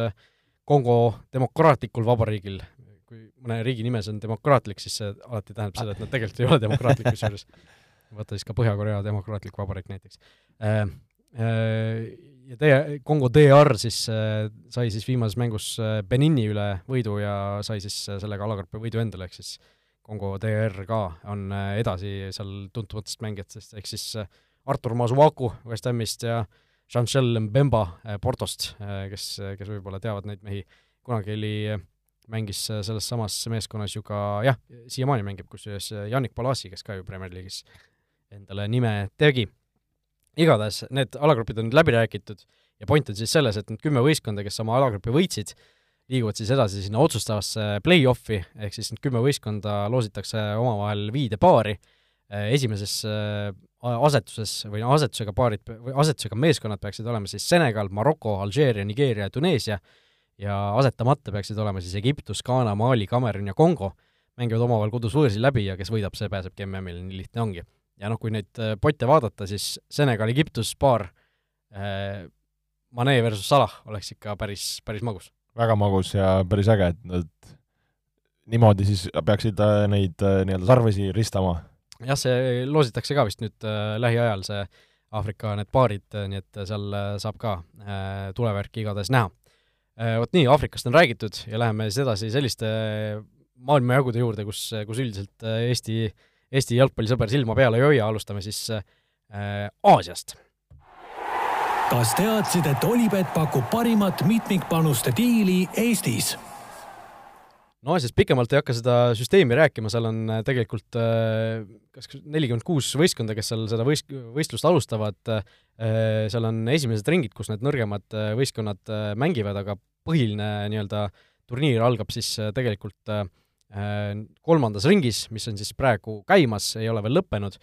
Kongo demokraatlikul vabariigil kui mõne riigi nimes on demokraatlik, siis see alati tähendab seda, et nad tegelikult ei ole demokraatlik kusjuures. vaata siis ka Põhja-Korea Demokraatlik Vabariik näiteks äh,. Äh, ja teie, Kongo DR siis äh, sai siis viimases mängus äh, Benini üle võidu ja sai siis äh, sellega alakarpi võidu endale, ehk siis Kongo DR ka on äh, edasi seal tuntumatest mängijatest, ehk siis äh, Artur Masuaku West Hamist ja Jean-Michel Mbemba äh, Portost, äh, kes, kes võib-olla teavad neid mehi, kunagi oli äh, mängis selles samas meeskonnas ju ka jah, siiamaani mängib kusjuures Yannick Palassi, kes ka ju Premier League'is endale nime tegi. Igatahes need alagrupid on nüüd läbi räägitud ja point on siis selles, et need kümme võistkonda, kes oma alagrupi võitsid, liiguvad siis edasi sinna otsustavasse play-off'i, ehk siis need kümme võistkonda loositakse omavahel viide paari, esimeses asetuses või no asetusega paarid, või asetusega meeskonnad peaksid olema siis Senegal, Maroko, Alžeeria, Nigeeria Tuneesia, ja asetamata peaksid olema siis Egiptus, Ghana, Mali, Kamerun ja Kongo, mängivad omavahel kodus võõrsil läbi ja kes võidab, see pääsebki MM-ile, nii lihtne ongi. Ja noh, kui neid äh, potte vaadata, siis Senegal-Egiptus paar äh,, Mane versus Salah oleks ikka päris, päris magus. väga magus ja päris äge, et nad niimoodi siis peaksid äh, neid nii-öelda sarvesi ristama. jah, see loositakse ka vist nüüd äh, lähiajal, see Aafrika need paarid, nii et seal saab ka äh, tulevärki igatahes näha Äh, vot nii, Aafrikast on räägitud ja läheme siis edasi selliste maailmajagude juurde, kus, kus üldiselt äh, Eesti, jalgpallisõber silma peal ei hoia, alustame siis äh, Aasiast. kas teadsid, et Olipet pakub parimat mitmikpanuste diili Eestis? no Aasiast pikemalt ei hakka seda süsteemi rääkima, seal on äh, tegelikult äh, kas nelikümmend kuus võistkonda, kes seal seda võist-, võistlust alustavad, äh, seal on esimesed ringid, kus need nõrgemad võistkonnad mängivad, aga põhiline nii-öelda turniir algab siis tegelikult kolmandas ringis, mis on siis praegu käimas, ei ole veel lõppenud,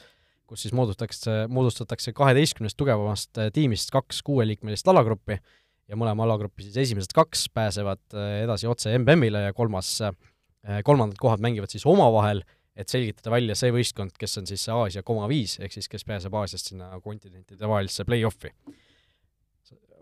kus siis moodustatakse, moodustatakse kaheteistkümnest tugevamast tiimist kaks kuueliikmelist alagruppi ja mõlema alagrupi siis esimesed kaks pääsevad äh, edasi otse MM-ile ja kolmas, äh, kolmandad kohad mängivad siis omavahel, et selgitada välja see võistkond, kes on siis Aasia koma viis, ehk siis kes pääseb Aasiast sinna kontinentide vahelisse play-off'i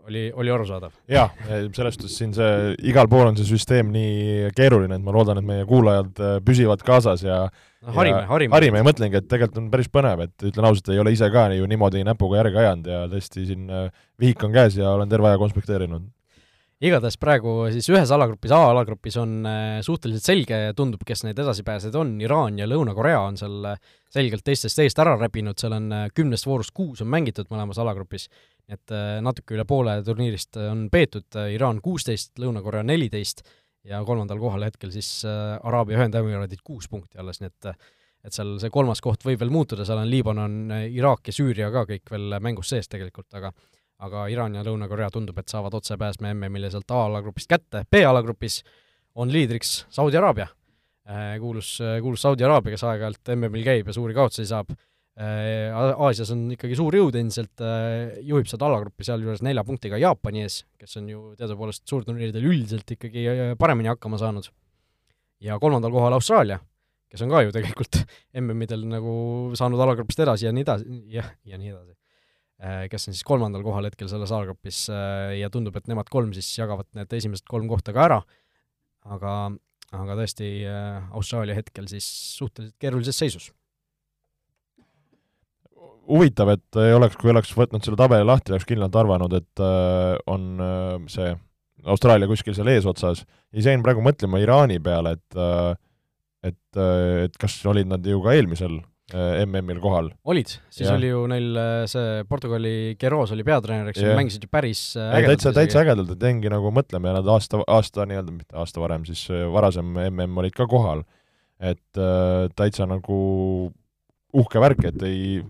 oli, oli arusaadav? jaa, selles suhtes siin see, igal pool on see süsteem nii keeruline, et ma loodan, et meie kuulajad äh, püsivad kaasas ja no, harime, harime. harime ja mõtlengi, et tegelikult on päris põnev, et ütlen ausalt, ei ole ise ka ju niimoodi näpuga järge ajanud ja tõesti siin äh, vihik on käes ja olen terve aja konspekteerinud igatahes praegu siis ühes alagrupis, A-alagrupis on äh, suhteliselt selge, tundub, kes need edasipääsejad on, Iraan ja Lõuna-Korea on seal selgelt teistest eest ära räpinud, seal on kümnest voorust kuus on mängitud mõlemas alagrupis et äh, natuke üle poole turniirist äh, on peetud, äh, Iraan kuusteist, Lõuna-Korea neliteist ja kolmandal kohal hetkel siis Araabia Ühendemiraadid kuus punkti alles, nii et et seal see kolmas koht võib veel muutuda, seal on Liibanon, Iraak ja Süüria ka kõik veel mängus sees tegelikult, aga aga Iraan ja Lõuna-Korea tundub, et saavad otsepääsme MM-ile sealt A-alagrupist kätte, B-alagrupis on liidriks Saudi Araabia. Kuulus, kuulus Saudi Araabia, kes aeg-ajalt MM-il käib ja suuri kaotusi saab Aasias on ikkagi suur jõud endiselt, äh, juhib seda alagruppi sealjuures nelja punktiga Jaapani ees, kes on ju teadupoolest suurturniiridel üldiselt ikkagi äh, paremini hakkama saanud. ja kolmandal kohal Austraalia, kes on ka ju tegelikult MM-idel nagu saanud alagrupist edasi ja nii edasi, jah, ja nii edasi. kes on siis kolmandal kohal hetkel selles alagrupis ja tundub, et nemad kolm siis jagavad need esimesed kolm kohta ka ära, aga, aga tõesti Austraalia hetkel siis suhteliselt keerulises seisus huvitav, et ei oleks, kui oleks võtnud selle tabeli lahti, oleks kindlalt arvanud, et äh, on äh, see Austraalia kuskil seal eesotsas ja jäin praegu mõtlema Iraani peale, et äh, et, äh, et kas olid nad ju ka eelmisel äh, MM-il kohal? olid, siis ja. oli ju neil äh, see Portugali Keros oli peatreeneriks ja mängisid ju päris ägedalt. täitsa, täitsa ägedalt, et jäingi nagu mõtlema ja nad aasta, aasta nii-öelda, mitte aasta varem, siis varasem MM olid ka kohal. et äh, täitsa nagu uhke värk, et ei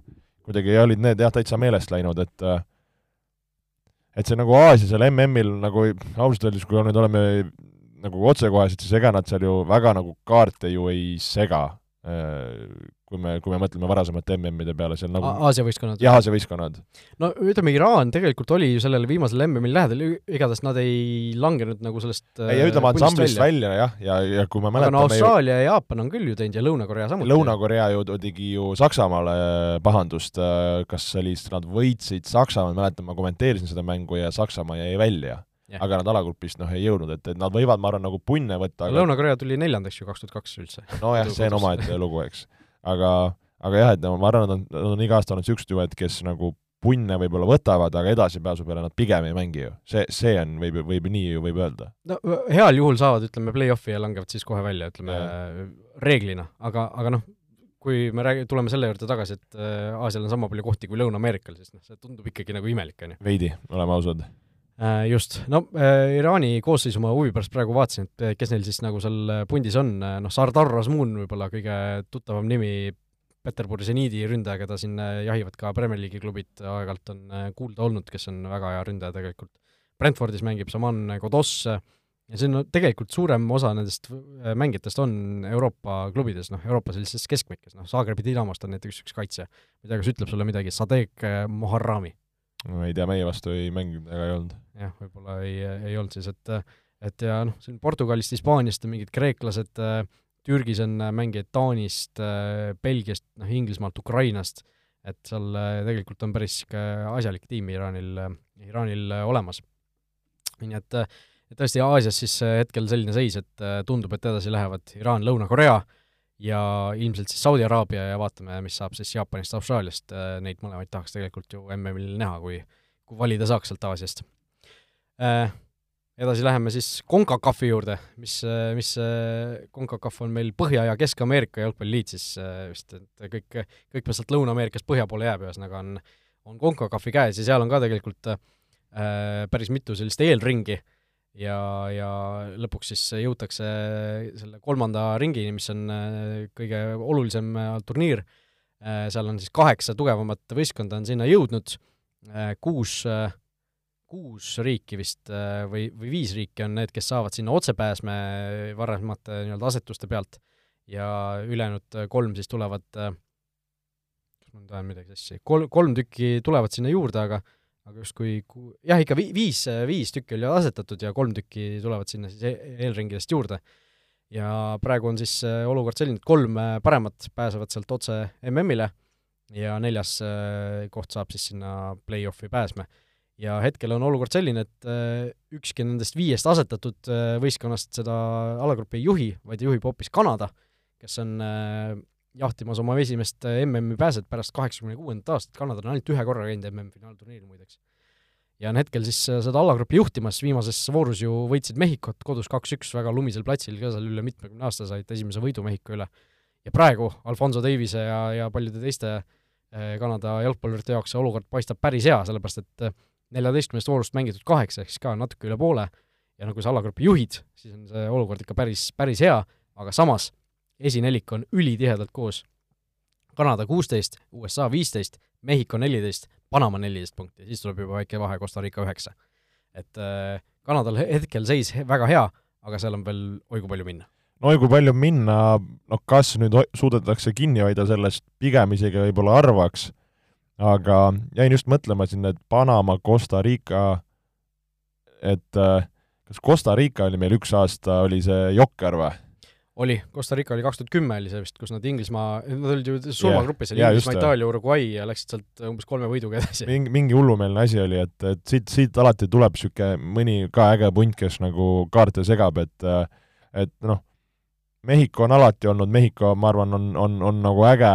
kuidagi olid need jah, täitsa meelest läinud, et äh, et see nagu Aasia seal MM-il nagu ausalt öeldes, kui nüüd oleme nagu otsekohesed, siis ega nad seal ju väga nagu kaarte ju ei sega. Äh, kui me, kui me mõtleme varasemate MM-ide peale seal nagu Aasia võistkonnad? jah, Aasia võistkonnad. no ütleme, Iraan tegelikult oli ju sellele viimasele MM-il lähedal, igatahes nad ei langenud nagu sellest ei, ütleme ansamblist välja jah, ja, ja kui me mäletame aga no Austraalia ja Jaapan on küll ju teinud ja Lõuna-Korea samuti. Lõuna-Korea ju tegi ju Saksamaale pahandust, kas oli, nad võitsid Saksamaal, mäletan, ma kommenteerisin seda mängu ja Saksamaa jäi välja yeah.. aga nad alagrupist noh, ei jõudnud, et, et nad võivad, ma arvan, nagu punne võtta aga... Lõuna-Korea tuli neljandaks ju kaks tuhat kaks üldse. nojah, see on omaette lugu, eks. aga, aga jah, et ma arvan, nad on, nad on iga aasta olnud niisugused juhed, kes nagu punne võib-olla võtavad, aga edasipääsu peale nad pigem ei mängi ju. see, see on, võib, võib nii ju võib öelda. no heal juhul saavad, ütleme, play-off'i ja langevad siis kohe välja, ütleme ja. reeglina, aga, aga noh, kui me räägi-, tuleme selle juurde tagasi, et äh, Aasial on sama palju kohti kui Lõuna-Ameerikal, siis noh, see tundub ikkagi nagu imelik, on ju. veidi, oleme ausad just, no äh, Iraani koosseisu ma huvi pärast praegu vaatasin, et äh, kes neil siis nagu seal pundis on, noh, Sardar Razmun võib-olla kõige tuttavam nimi, Peterburi seniidi ründaja, keda siin jahivad ka Premier League'i klubid. Aeg-ajalt on kuulda olnud, kes on väga hea ründaja tegelikult. Brentfordis mängib Saman Kodos ja on no, tegelikult suurem osa nendest mängijatest on Euroopa klubides, noh, Euroopa sellises keskmikes, noh, Zagrebi Dinamost on näiteks üks kaitsja, ma ei tea, kas ütleb sulle midagi, Sadek Moharrami ma ei tea, meie vastu ei mänginud ega ei olnud. jah, võib-olla ei, ei olnud siis, et et ja noh, siin Portugalist, Hispaaniast mingid kreeklased, Türgis on mängijaid Taanist, Belgiast, noh, Inglismaalt, Ukrainast, et seal tegelikult on päris niisugune asjalik tiim Iraanil, Iraanil olemas. nii et tõesti Aasias siis hetkel selline seis, et tundub, et edasi lähevad Iraan, Lõuna-Korea, ja ilmselt siis Saudi Araabia ja vaatame, mis saab siis Jaapanist, Austraaliast, äh, neid mõlemaid tahaks tegelikult ju MM-il näha, kui, kui valida saaks sealt Aasiast äh,. Edasi läheme siis CONCACAF-i juurde, mis, äh, mis CONCACAF on meil Põhja- ja Kesk-Ameerika jalgpalliliit siis vist, et kõik, kõik, mis sealt Lõuna-Ameerikast põhja poole jääb, ühesõnaga on, on CONCACAF-i käes ja seal on ka tegelikult äh, päris mitu sellist eelringi äh,, ja, ja lõpuks siis jõutakse selle kolmanda ringini, mis on äh, kõige olulisem äh, turniir, äh, seal on siis kaheksa tugevamat võistkonda on sinna jõudnud, kuus, kuus riiki vist või, või viis riiki on need, kes saavad sinna otsepääsme varasemate nii-öelda asetuste pealt. Ja ülejäänud kolm siis tulevad, kas ma nüüd ajan midagi sassi, kolm, kolm tükki tulevad sinna juurde, aga aga justkui ku-, jah, ikka vi-, viis, viis tükki oli asetatud ja kolm tükki tulevad sinna siis e-, eelringidest juurde. ja praegu on siis äh, olukord selline, et kolm äh, paremat pääsevad sealt otse MM-ile ja neljas äh, koht saab siis sinna play-off'i pääsme. ja hetkel on olukord selline, et ükski nendest viiest asetatud võistkonnast seda alagrupi ei juhi, vaid juhib hoopis Kanada, kes on jahtimas oma esimest äh, MM-i pääset pärast kaheksakümne kuuendat aastat, Kanada on ainult ühe korra käinud MM-finaalturniiril muideks. ja on hetkel siis äh, seda allagruppi juhtimas, viimases voorus ju võitsid Mehhikot kodus kaks-üks väga lumisel platsil ka seal üle mitmekümne aasta, said esimese võidu Mehhiko üle. ja praegu Alfonso Davise ja, ja paljude teiste äh, Kanada jalgpallurite jaoks see olukord paistab päris hea, sellepärast et neljateistkümnest voorust mängitud kaheksa, ehk siis ka natuke üle poole, ja no kui sa allagrupi juhid, siis on see olukord ikka päris, päris hea, aga samas esinelik on ülitihedalt koos. Kanada kuusteist, USA viisteist, Mehhiko neliteist, Panama neliteist punkti, siis tuleb juba väike vahe, Costa Rica üheksa. et äh, Kanadal hetkel seis väga hea, aga seal on veel oi kui palju minna. no oi kui palju minna, noh kas nüüd suudetakse kinni hoida sellest, pigem isegi võib-olla arvaks, aga jäin just mõtlema siin, et Panama, Costa Rica, et äh, kas Costa Rica oli meil üks aasta, oli see Jokker või? Oli, Costa Rica oli kaks tuhat kümme oli see vist, kus nad Inglismaa, nad olid ju surmagrupis yeah, oli Inglismaa, Itaalia, Uruguay ja läksid sealt umbes kolme võiduga edasi. mingi, mingi hullumeelne asi oli, et, et siit, siit alati tuleb niisugune mõni ka äge punt, kes nagu kaarte segab, et et noh, Mehhiko on alati olnud, Mehhiko, ma arvan, on, on, on nagu äge,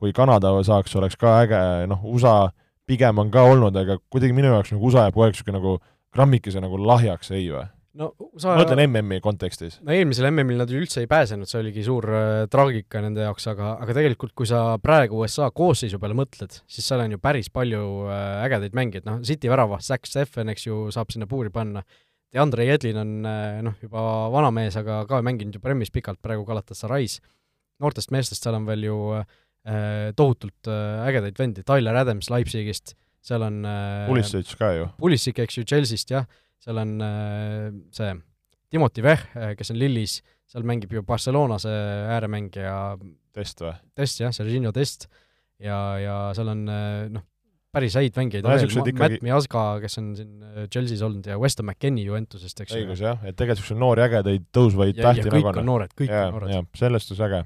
kui Kanada saaks, oleks ka äge, noh, USA pigem on ka olnud, aga kuidagi minu jaoks nagu USA jääb kogu aeg niisugune nagu grammikese nagu lahjaks, ei või? No sa ma ütlen MM-i kontekstis. no eelmisel MM-il nad üldse ei pääsenud, see oligi suur äh, traagika nende jaoks, aga, aga tegelikult kui sa praegu USA koosseisu peale mõtled, siis seal on ju päris palju äh, ägedaid mängijaid, noh, City värava, Zack Steffen, eks ju, saab sinna puuri panna, Deandre Jedlin on äh, noh, juba vana mees, aga ka mänginud ju Premis pikalt praegu Galatasaray's, noortest meestest seal on veel ju äh, tohutult ägedaid vendi, Tyler Adams Leipzigist, seal on äh, Pulisic ka ju. Pulisic, eks ju, Chelsea'st, jah seal on äh, see Timothy Veh, äh, kes on Lillis, seal mängib ju Barcelona see ääremängija, test või? test jah, Serginho test. Ja, ja seal on äh, noh, päris häid mängijaid No veel, ikkagi- Matt Miazga, kes on siin äh, Chelsea's olnud ja Weston McKennie Juventusest, eks õigus jah, et tegelikult niisuguseid noori ägedaid tõusvaid ja, ja tähti kõik nagu on noored, kõik jaa, on noored. sellest on äge.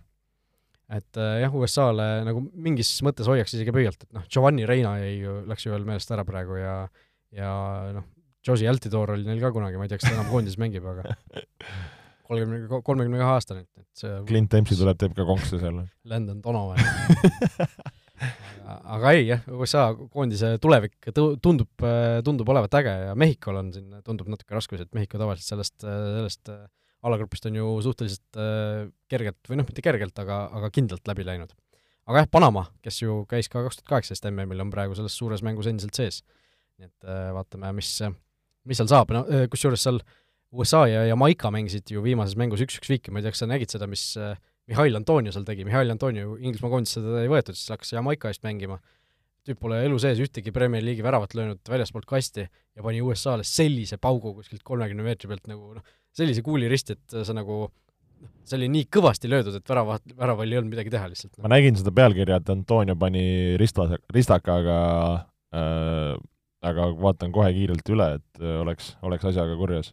et äh, jah, USA-le nagu mingis mõttes hoiaks isegi pöialt, et noh, Giovanni Reina jäi ju, läks ju veel meelest ära praegu ja ja noh, Josie Altidor oli neil ka kunagi, ma ei tea, kas ta enam koondises mängib, aga kolmekümne, kolmekümne kahe aastane, et see Clint Dempsey tuleb, teeb ka konksu seal. Landon Donovan aga, ei jah, USA koondise tulevik tu-, tundub, tundub olevat äge ja Mehhikol on siin, tundub natuke raskusi, et Mehhiko tavaliselt sellest, sellest äh, alagrupist on ju suhteliselt äh, kergelt, või noh, mitte kergelt, aga, aga kindlalt läbi läinud. aga jah, Panama, kes ju käis ka kaks tuhat kaheksateist MM-il, on praegu selles suures mängus endiselt sees. nii et äh, vaatame, mis, mis seal saab, no kusjuures seal USA ja Jamaica mängisid ju viimases mängus üks-üks viiki, ma ei tea, kas sa nägid seda, mis Mihhail Antonio seal tegi, Mihhail Antonio Inglismaa koondisse teda ei võetud, siis hakkas Jamaica eest mängima. tüüp pole elu sees ühtegi Premier League'i väravat löönud väljaspoolt kasti ja pani USA-le sellise paugu kuskilt kolmekümne meetri pealt nagu noh, sellise kuuli risti, et sa nagu noh, see oli nii kõvasti löödud, et värava, väraval ei olnud midagi teha lihtsalt ma nägin seda pealkirja, et Antonio pani rista, ristakaga äh, aga vaatan kohe kiirelt üle, et äh, oleks, oleks asjaga kurjas.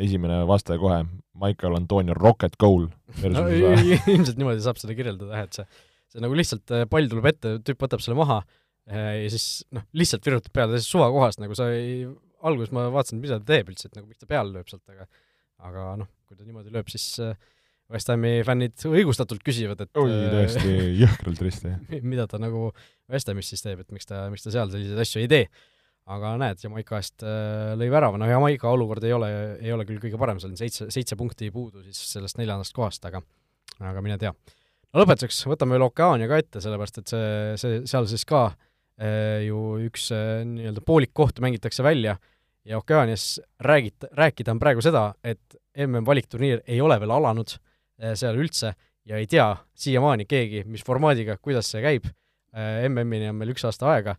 esimene vastaja kohe, Michael Antonio Rocket Goal no, ilmselt niimoodi saab seda kirjeldada jah, et see, see nagu lihtsalt äh, pall tuleb ette, tüüp võtab selle maha äh, ja siis noh, lihtsalt virutab peale täiesti suvakohast, nagu sa ei, alguses ma vaatasin, mida ta teeb üldse, et nagu miks ta peale lööb sealt, aga aga noh, kui ta niimoodi lööb, siis äh, West Hami fännid õigustatult küsivad, et oi, tõesti jõhkralt risti. mida ta nagu West Hamis siis teeb, et miks ta, miks ta seal selliseid asju ei tee. Aga näed, Jamaica eest äh, lõi värava, no Jamaica olukord ei ole, ei ole küll kõige parem, seal on seitse, seitse punkti puudu siis sellest neljandast kohast, aga aga mine tea. no lõpetuseks võtame veel Okeaania ka ette, sellepärast et see, see, seal siis ka äh, ju üks äh, nii-öelda poolik koht mängitakse välja. Ja Okeaanias räägit-, rääkida on praegu seda, et MM-valikturniir ei ole veel alanud äh, seal üldse. Ja ei tea siiamaani keegi, mis formaadiga, kuidas see käib. MM-ini on meil üks aasta aega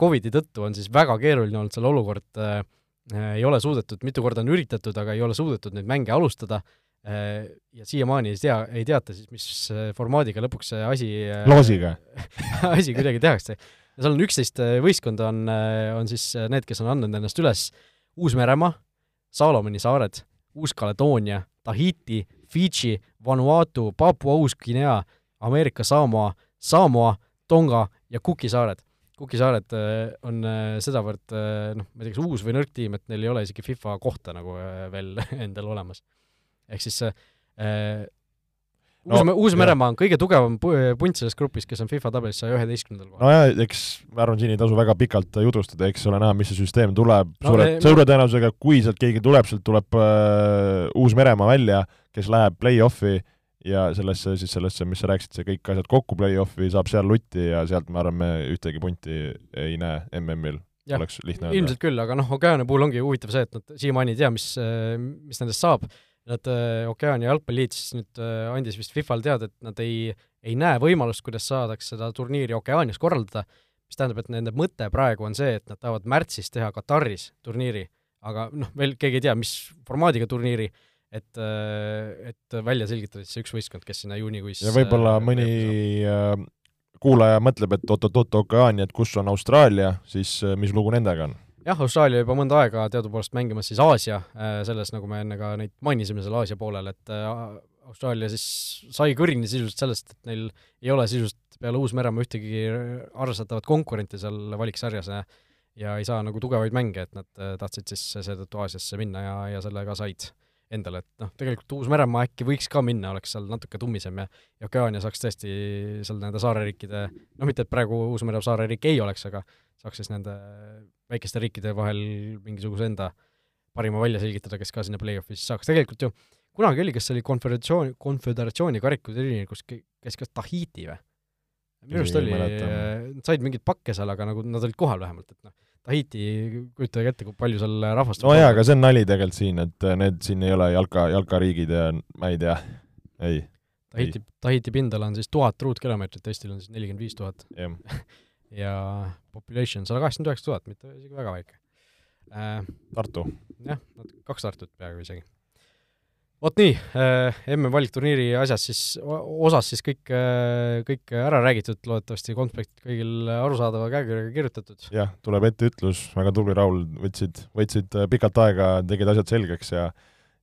Covidi tõttu on siis väga keeruline olnud seal olukord äh,, äh, ei ole suudetud, mitu korda on üritatud, aga ei ole suudetud neid mänge alustada ja siiamaani ei tea, ei teata siis, mis formaadiga lõpuks see asi loosiga. asi kuidagi tehakse. ja seal on üksteist võistkonda, on, on siis need, kes on andnud ennast üles Uus-Meremaa, Saalomoni saared, Uus-Kaledoonia, Tahiti, Fidži, Vanuatu, Papua Uus-Guinea, Ameerika Samoa, Samoa, Tonga ja Cooki saared. Cooki saared äh, on äh, sedavõrd äh, noh, ma ei tea, kas uus või nõrk tiim, et neil ei ole isegi FIFA kohta nagu äh, veel endal olemas. ehk siis äh, No, Uus- Uus-Meremaa on kõige tugevam pu- punt selles grupis, kes on FIFA tabelis saja üheteistkümnendal kohal. nojah, eks ma arvan, siin ei tasu väga pikalt jutustada, eks ole näha, mis see süsteem tuleb No, suure suure tõenäosusega, kui sealt keegi tuleb, sealt tuleb äh, Uus-Meremaa välja, kes läheb play-off'i ja sellesse siis sellesse, mis sa rääkisid, see kõik asjad kokku play-off'i, saab seal lutti ja sealt ma arvan, me ühtegi punti ei näe MM-il, Jah, oleks lihtne öelda. ilmselt küll, aga noh, Okeaania puhul ongi huvitav see, et nad siiamaani ei tea, mis, mis nendest saab. Nad, Okeaania jalgpalliliit siis nüüd äh, andis vist FIFA-le teada, et nad ei, ei näe võimalust, kuidas saadaks seda turniiri Okeaanias korraldada, mis tähendab, et nende mõte praegu on see, et nad tahavad märtsis teha Kataris turniiri, aga noh, veel keegi ei tea, mis formaadiga turniiri, et, et välja selgitada siis see üks võistkond, kes sinna juunikuis ja võib-olla mõni äh, kuulaja mõtleb, et oot-oot-oot, Okeaania, et kus on Austraalia, siis äh, mis lugu nendega on? jah, Austraalia juba mõnda aega teadupoolest mängimas siis Aasia, selles, nagu me enne ka neid mainisime seal Aasia poolel, et äh, Austraalia siis sai kõrini sisuliselt sellest, et neil ei ole sisuliselt peale Uus-Meremaa ühtegi arvestatavat konkurenti seal valiksarjas ja ja ei saa nagu tugevaid mänge, et nad äh, tahtsid siis seetõttu Aasiasse minna ja, ja sellega said endale, et noh, tegelikult Uus-Meremaa äkki võiks ka minna, oleks seal natuke tummisem ja ja Okeaania saaks tõesti seal nende saareriikide, no mitte, et praegu Uus-Meremaa saareriik ei oleks, aga saaks siis nende väikeste riikide vahel mingisuguse enda parima välja selgitada, kes ka sinna play-off'i siis saaks, tegelikult ju kunagi oli, kas see oli konföderatsioon, konföderatsiooni karikuturniir, kus käis kas Tahiti või? minu arust oli, nad said mingeid pakke seal, aga nagu nad olid kohal vähemalt, et noh, Tahiti, kujutage ette, kui palju seal rahvast no jaa, aga see on nali tegelikult siin, et äh, need siin ei ole jalka, jalkariigid ja ma ei tea, ei, Tahiti, Tahiti pindala on siis tuhat ruutkilomeetrit, Eestil on siis nelikümmend viis tuhat. Ja population sada kaheksakümmend üheksa tuhat, mitte isegi väga väike. Äh, Tartu. jah, kaks Tartut peaaegu isegi. Vot nii, MM valikturniiri asjas siis, osas siis kõik, kõik ära räägitud, loodetavasti konspekt kõigil arusaadava käekirjaga kirjutatud. jah, tuleb etteütlus, väga tubli, Raul, võtsid, võtsid pikalt aega, tegid asjad selgeks ja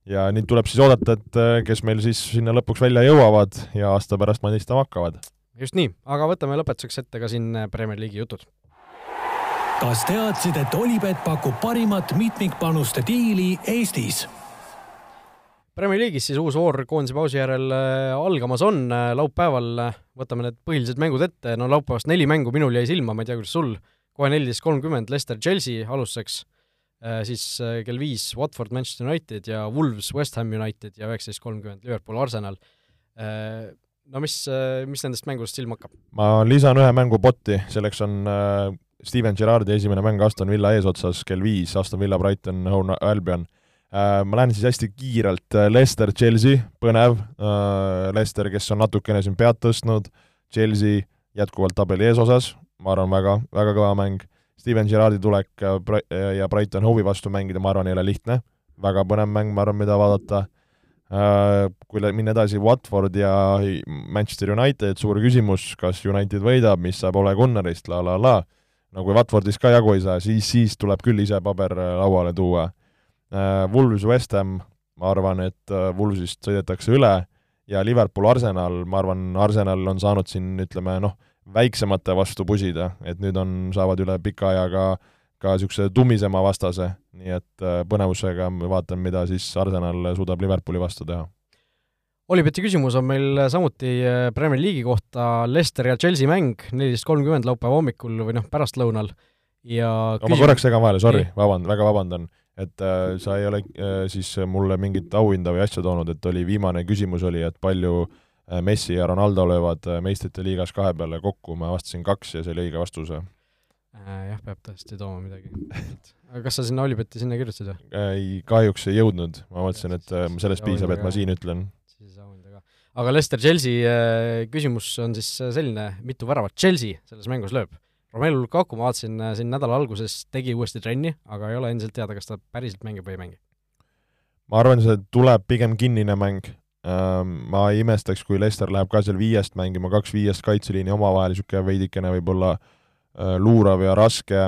ja nüüd tuleb siis oodata, et kes meil siis sinna lõpuks välja jõuavad ja aasta pärast manistama hakkavad. just nii, aga võtame lõpetuseks ette ka siin Premier League'i jutud kas teadsid, et Olipet pakub parimat mitmikpanuste diili Eestis? Premier League'is siis uus voor koondise pausi järel äh, algamas on, äh, laupäeval äh, võtame need põhilised mängud ette, no laupäevast neli mängu minul jäi silma, ma ei tea, kuidas sul, kohe neliteist kolmkümmend Leicester Chelsea alustuseks, siis kell viis Watford Manchester United ja Wolves West Ham United ja üheksateist kolmkümmend Liverpool Arsenal. No mis, mis nendest mängudest silma hakkab? ma lisan ühe mängu botti, selleks on Steven Gerrardi esimene mäng Aston Villa eesotsas kell viis, Aston Villa Brighton Home Albion. Äh, ma lähen siis hästi kiirelt, äh, Leicester, Chelsea, põnev, äh, Leicester, kes on natukene siin pead tõstnud, Chelsea jätkuvalt tabeli eesosas, ma arvan, väga, väga kõva mäng, Steven Gerrardi tulek ja Brighton Hove'i vastu mängida, ma arvan, ei ole lihtne, väga põnev mäng, ma arvan, mida vaadata, kui minna edasi, Watford ja Manchester United, suur küsimus, kas United võidab, mis saab Ole Gunnarist la la la, no kui Watfordis ka jagu ei saa, siis, siis tuleb küll ise paber lauale tuua. Äh, Wolves West Ham, ma arvan, et äh, Wolvesist sõidetakse üle. Ja Liverpool Arsenal, ma arvan, Arsenal on saanud siin ütleme noh, väiksemate vastu pusida, et nüüd on, saavad üle pika aja ka niisuguse tummisema vastase, nii et põnevusega vaatan, mida siis Arsenal suudab Liverpooli vastu teha. Olibeti küsimus on meil samuti äh, Premier League'i kohta, Leicester ja Chelsea mäng, neliteist kolmkümmend laupäeva hommikul või noh, pärastlõunal. Ja küsimus... ma korraks segan vahele, sorry, vabandan, väga vabandan, et äh, sa ei ole äh, siis mulle mingit auhinda või asja toonud, et oli viimane küsimus oli, et palju äh, Messi ja Ronaldo löövad äh, meistrite liigas kahe peale kokku, ma vastasin kaks ja see oli õige vastus äh,. Jah, peab tõesti tooma midagi. Aga kas sa sinna Olibeti sinna kirjutasid või? ei, kahjuks ei jõudnud, ma mõtlesin, et sellest piisab, et ma siin ütlen. Aga Leicester-Chelsea äh, küsimus on siis äh, selline, mitu väravat Chelsea selles mängus lööb? Romelu Lukaku, ma vaatasin äh, siin nädala alguses, tegi uuesti trenni, aga ei ole endiselt teada, kas ta päriselt mängib või ei mängi. ma arvan, see tuleb pigem kinnine mäng. Ähm, ma ei imestaks, kui Leicester läheb ka seal viiest mängima, kaks viiest kaitseliini omavahel, niisugune veidikene võib-olla luurav ja raske.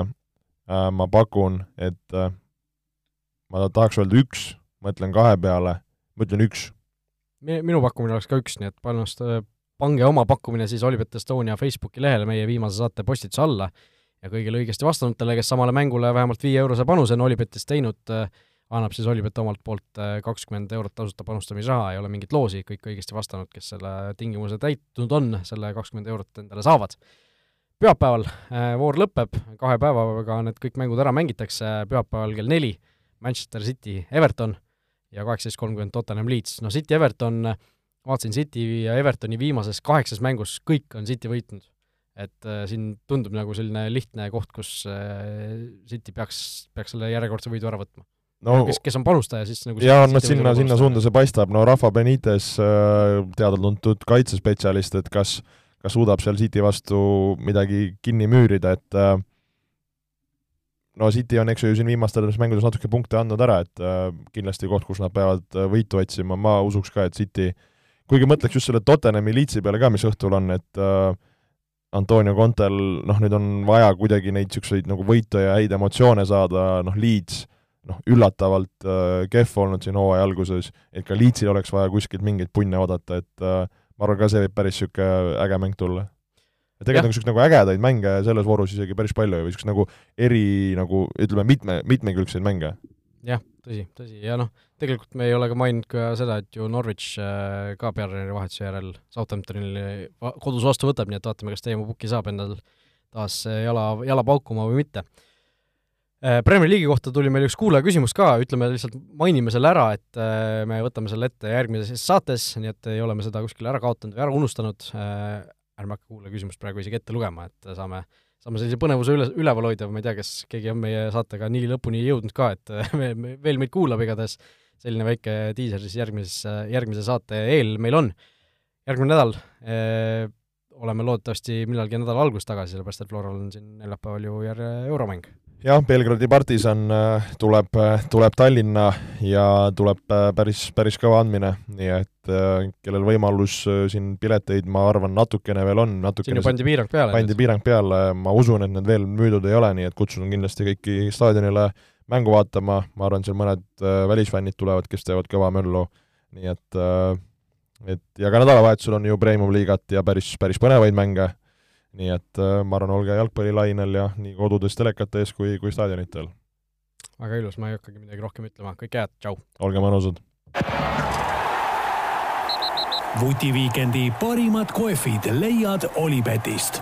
ma pakun, et ma tahaks öelda üks, mõtlen kahe peale, ma ütlen üks minu pakkumine oleks ka üks, nii et panust, pange oma pakkumine siis Olipet Estonia Facebooki lehele meie viimase saate postituse alla ja kõigile õigesti vastanutele, kes samale mängule vähemalt viie eurose panuse on Olipetis teinud, annab siis Olipet omalt poolt kakskümmend eurot tasuta panustamisraha, ei ole mingit loosi, kõik õigesti vastanud, kes selle tingimuse täitnud on, selle kakskümmend eurot endale saavad. pühapäeval voor lõpeb, kahe päevaga need kõik mängud ära mängitakse, pühapäeval kell neli Manchester City, Everton ja kaheksateist kolmkümmend Tottenham Leeds, no City Everton, vaatasin City ja Evertoni viimases kaheksas mängus, kõik on City võitnud. et äh, siin tundub nagu selline lihtne koht, kus äh, City peaks, peaks selle järjekordse võidu ära võtma. No kes, kes on panustaja, siis nagu jaa, no sinna, sinna suunda see paistab, no Rafa Benitez äh,, teada-tuntud kaitsespetsialist, et kas kas suudab seal City vastu midagi kinni müürida, et äh, no City on, eks ju, siin viimastel mängudes natuke punkte andnud ära, et äh, kindlasti koht, kus nad peavad äh, võitu otsima, ma usuks ka, et City, kuigi mõtleks just selle Tottenhami Leedsi peale ka, mis õhtul on, et äh, Antonio Contel, noh, nüüd on vaja kuidagi neid niisuguseid nagu võite ja häid emotsioone saada, noh, Leeds, noh, üllatavalt äh, kehv olnud siin hooaja alguses, et ka Leedsil oleks vaja kuskilt mingeid punne oodata, et äh, ma arvan ka see võib päris niisugune äge mäng tulla. Et tegelikult on niisuguseid nagu ägedaid mänge selles voorus isegi päris palju või niisuguseid nagu eri nagu ütleme, mitme, mitmekülgseid mänge. jah, tõsi, tõsi, ja noh, tegelikult me ei ole ka maininud ka seda, et ju Norwich äh, ka peatreeneri vahetuse järel Southamptonil kodus vastu võtab, nii et vaatame, kas Teemu Pukki saab endal taas jala, jala paukuma või mitte. Äh, Premier League'i kohta tuli meil üks kuulaja küsimus ka, ütleme lihtsalt, mainime selle ära, et äh, me võtame selle ette järgmises saates, nii et ei ole me seda kuskile ära kaotanud või ära unustanud, ärme hakka kuulaja küsimust praegu isegi ette lugema, et saame, saame sellise põnevuse üle, üleval hoida, ma ei tea, kas keegi on meie saatega nii lõpuni jõudnud ka, et me, me, veel meid kuulab, igatahes selline väike diiser siis järgmises, järgmise saate eel meil on. järgmine nädal eh, oleme loodetavasti millalgi nädala alguses tagasi, sellepärast et Floral on siin neljapäeval ju jälle euromäng jah, Belgradi partisan äh, tuleb, tuleb Tallinna ja tuleb päris, päris kõva andmine, nii et kellel võimalus siin pileteid, ma arvan, natukene veel on, natukene siin ju pandi piirang peale. pandi piirang peale, ma usun, et need veel müüdud ei ole, nii et kutsun kindlasti kõiki staadionile mängu vaatama, ma arvan, seal mõned välisfännid tulevad, kes teevad kõva möllu, nii et et ja ka nädalavahetusel on ju Premium-liigat ja päris, päris põnevaid mänge, nii et äh, ma arvan, olge jalgpallilainel ja nii kodudes telekate ees kui, kui staadionitel. väga ilus, ma ei hakkagi midagi rohkem ütlema, kõike head, tšau! olge mõnusad! vutiviikendi parimad kohvid leiad Olipetist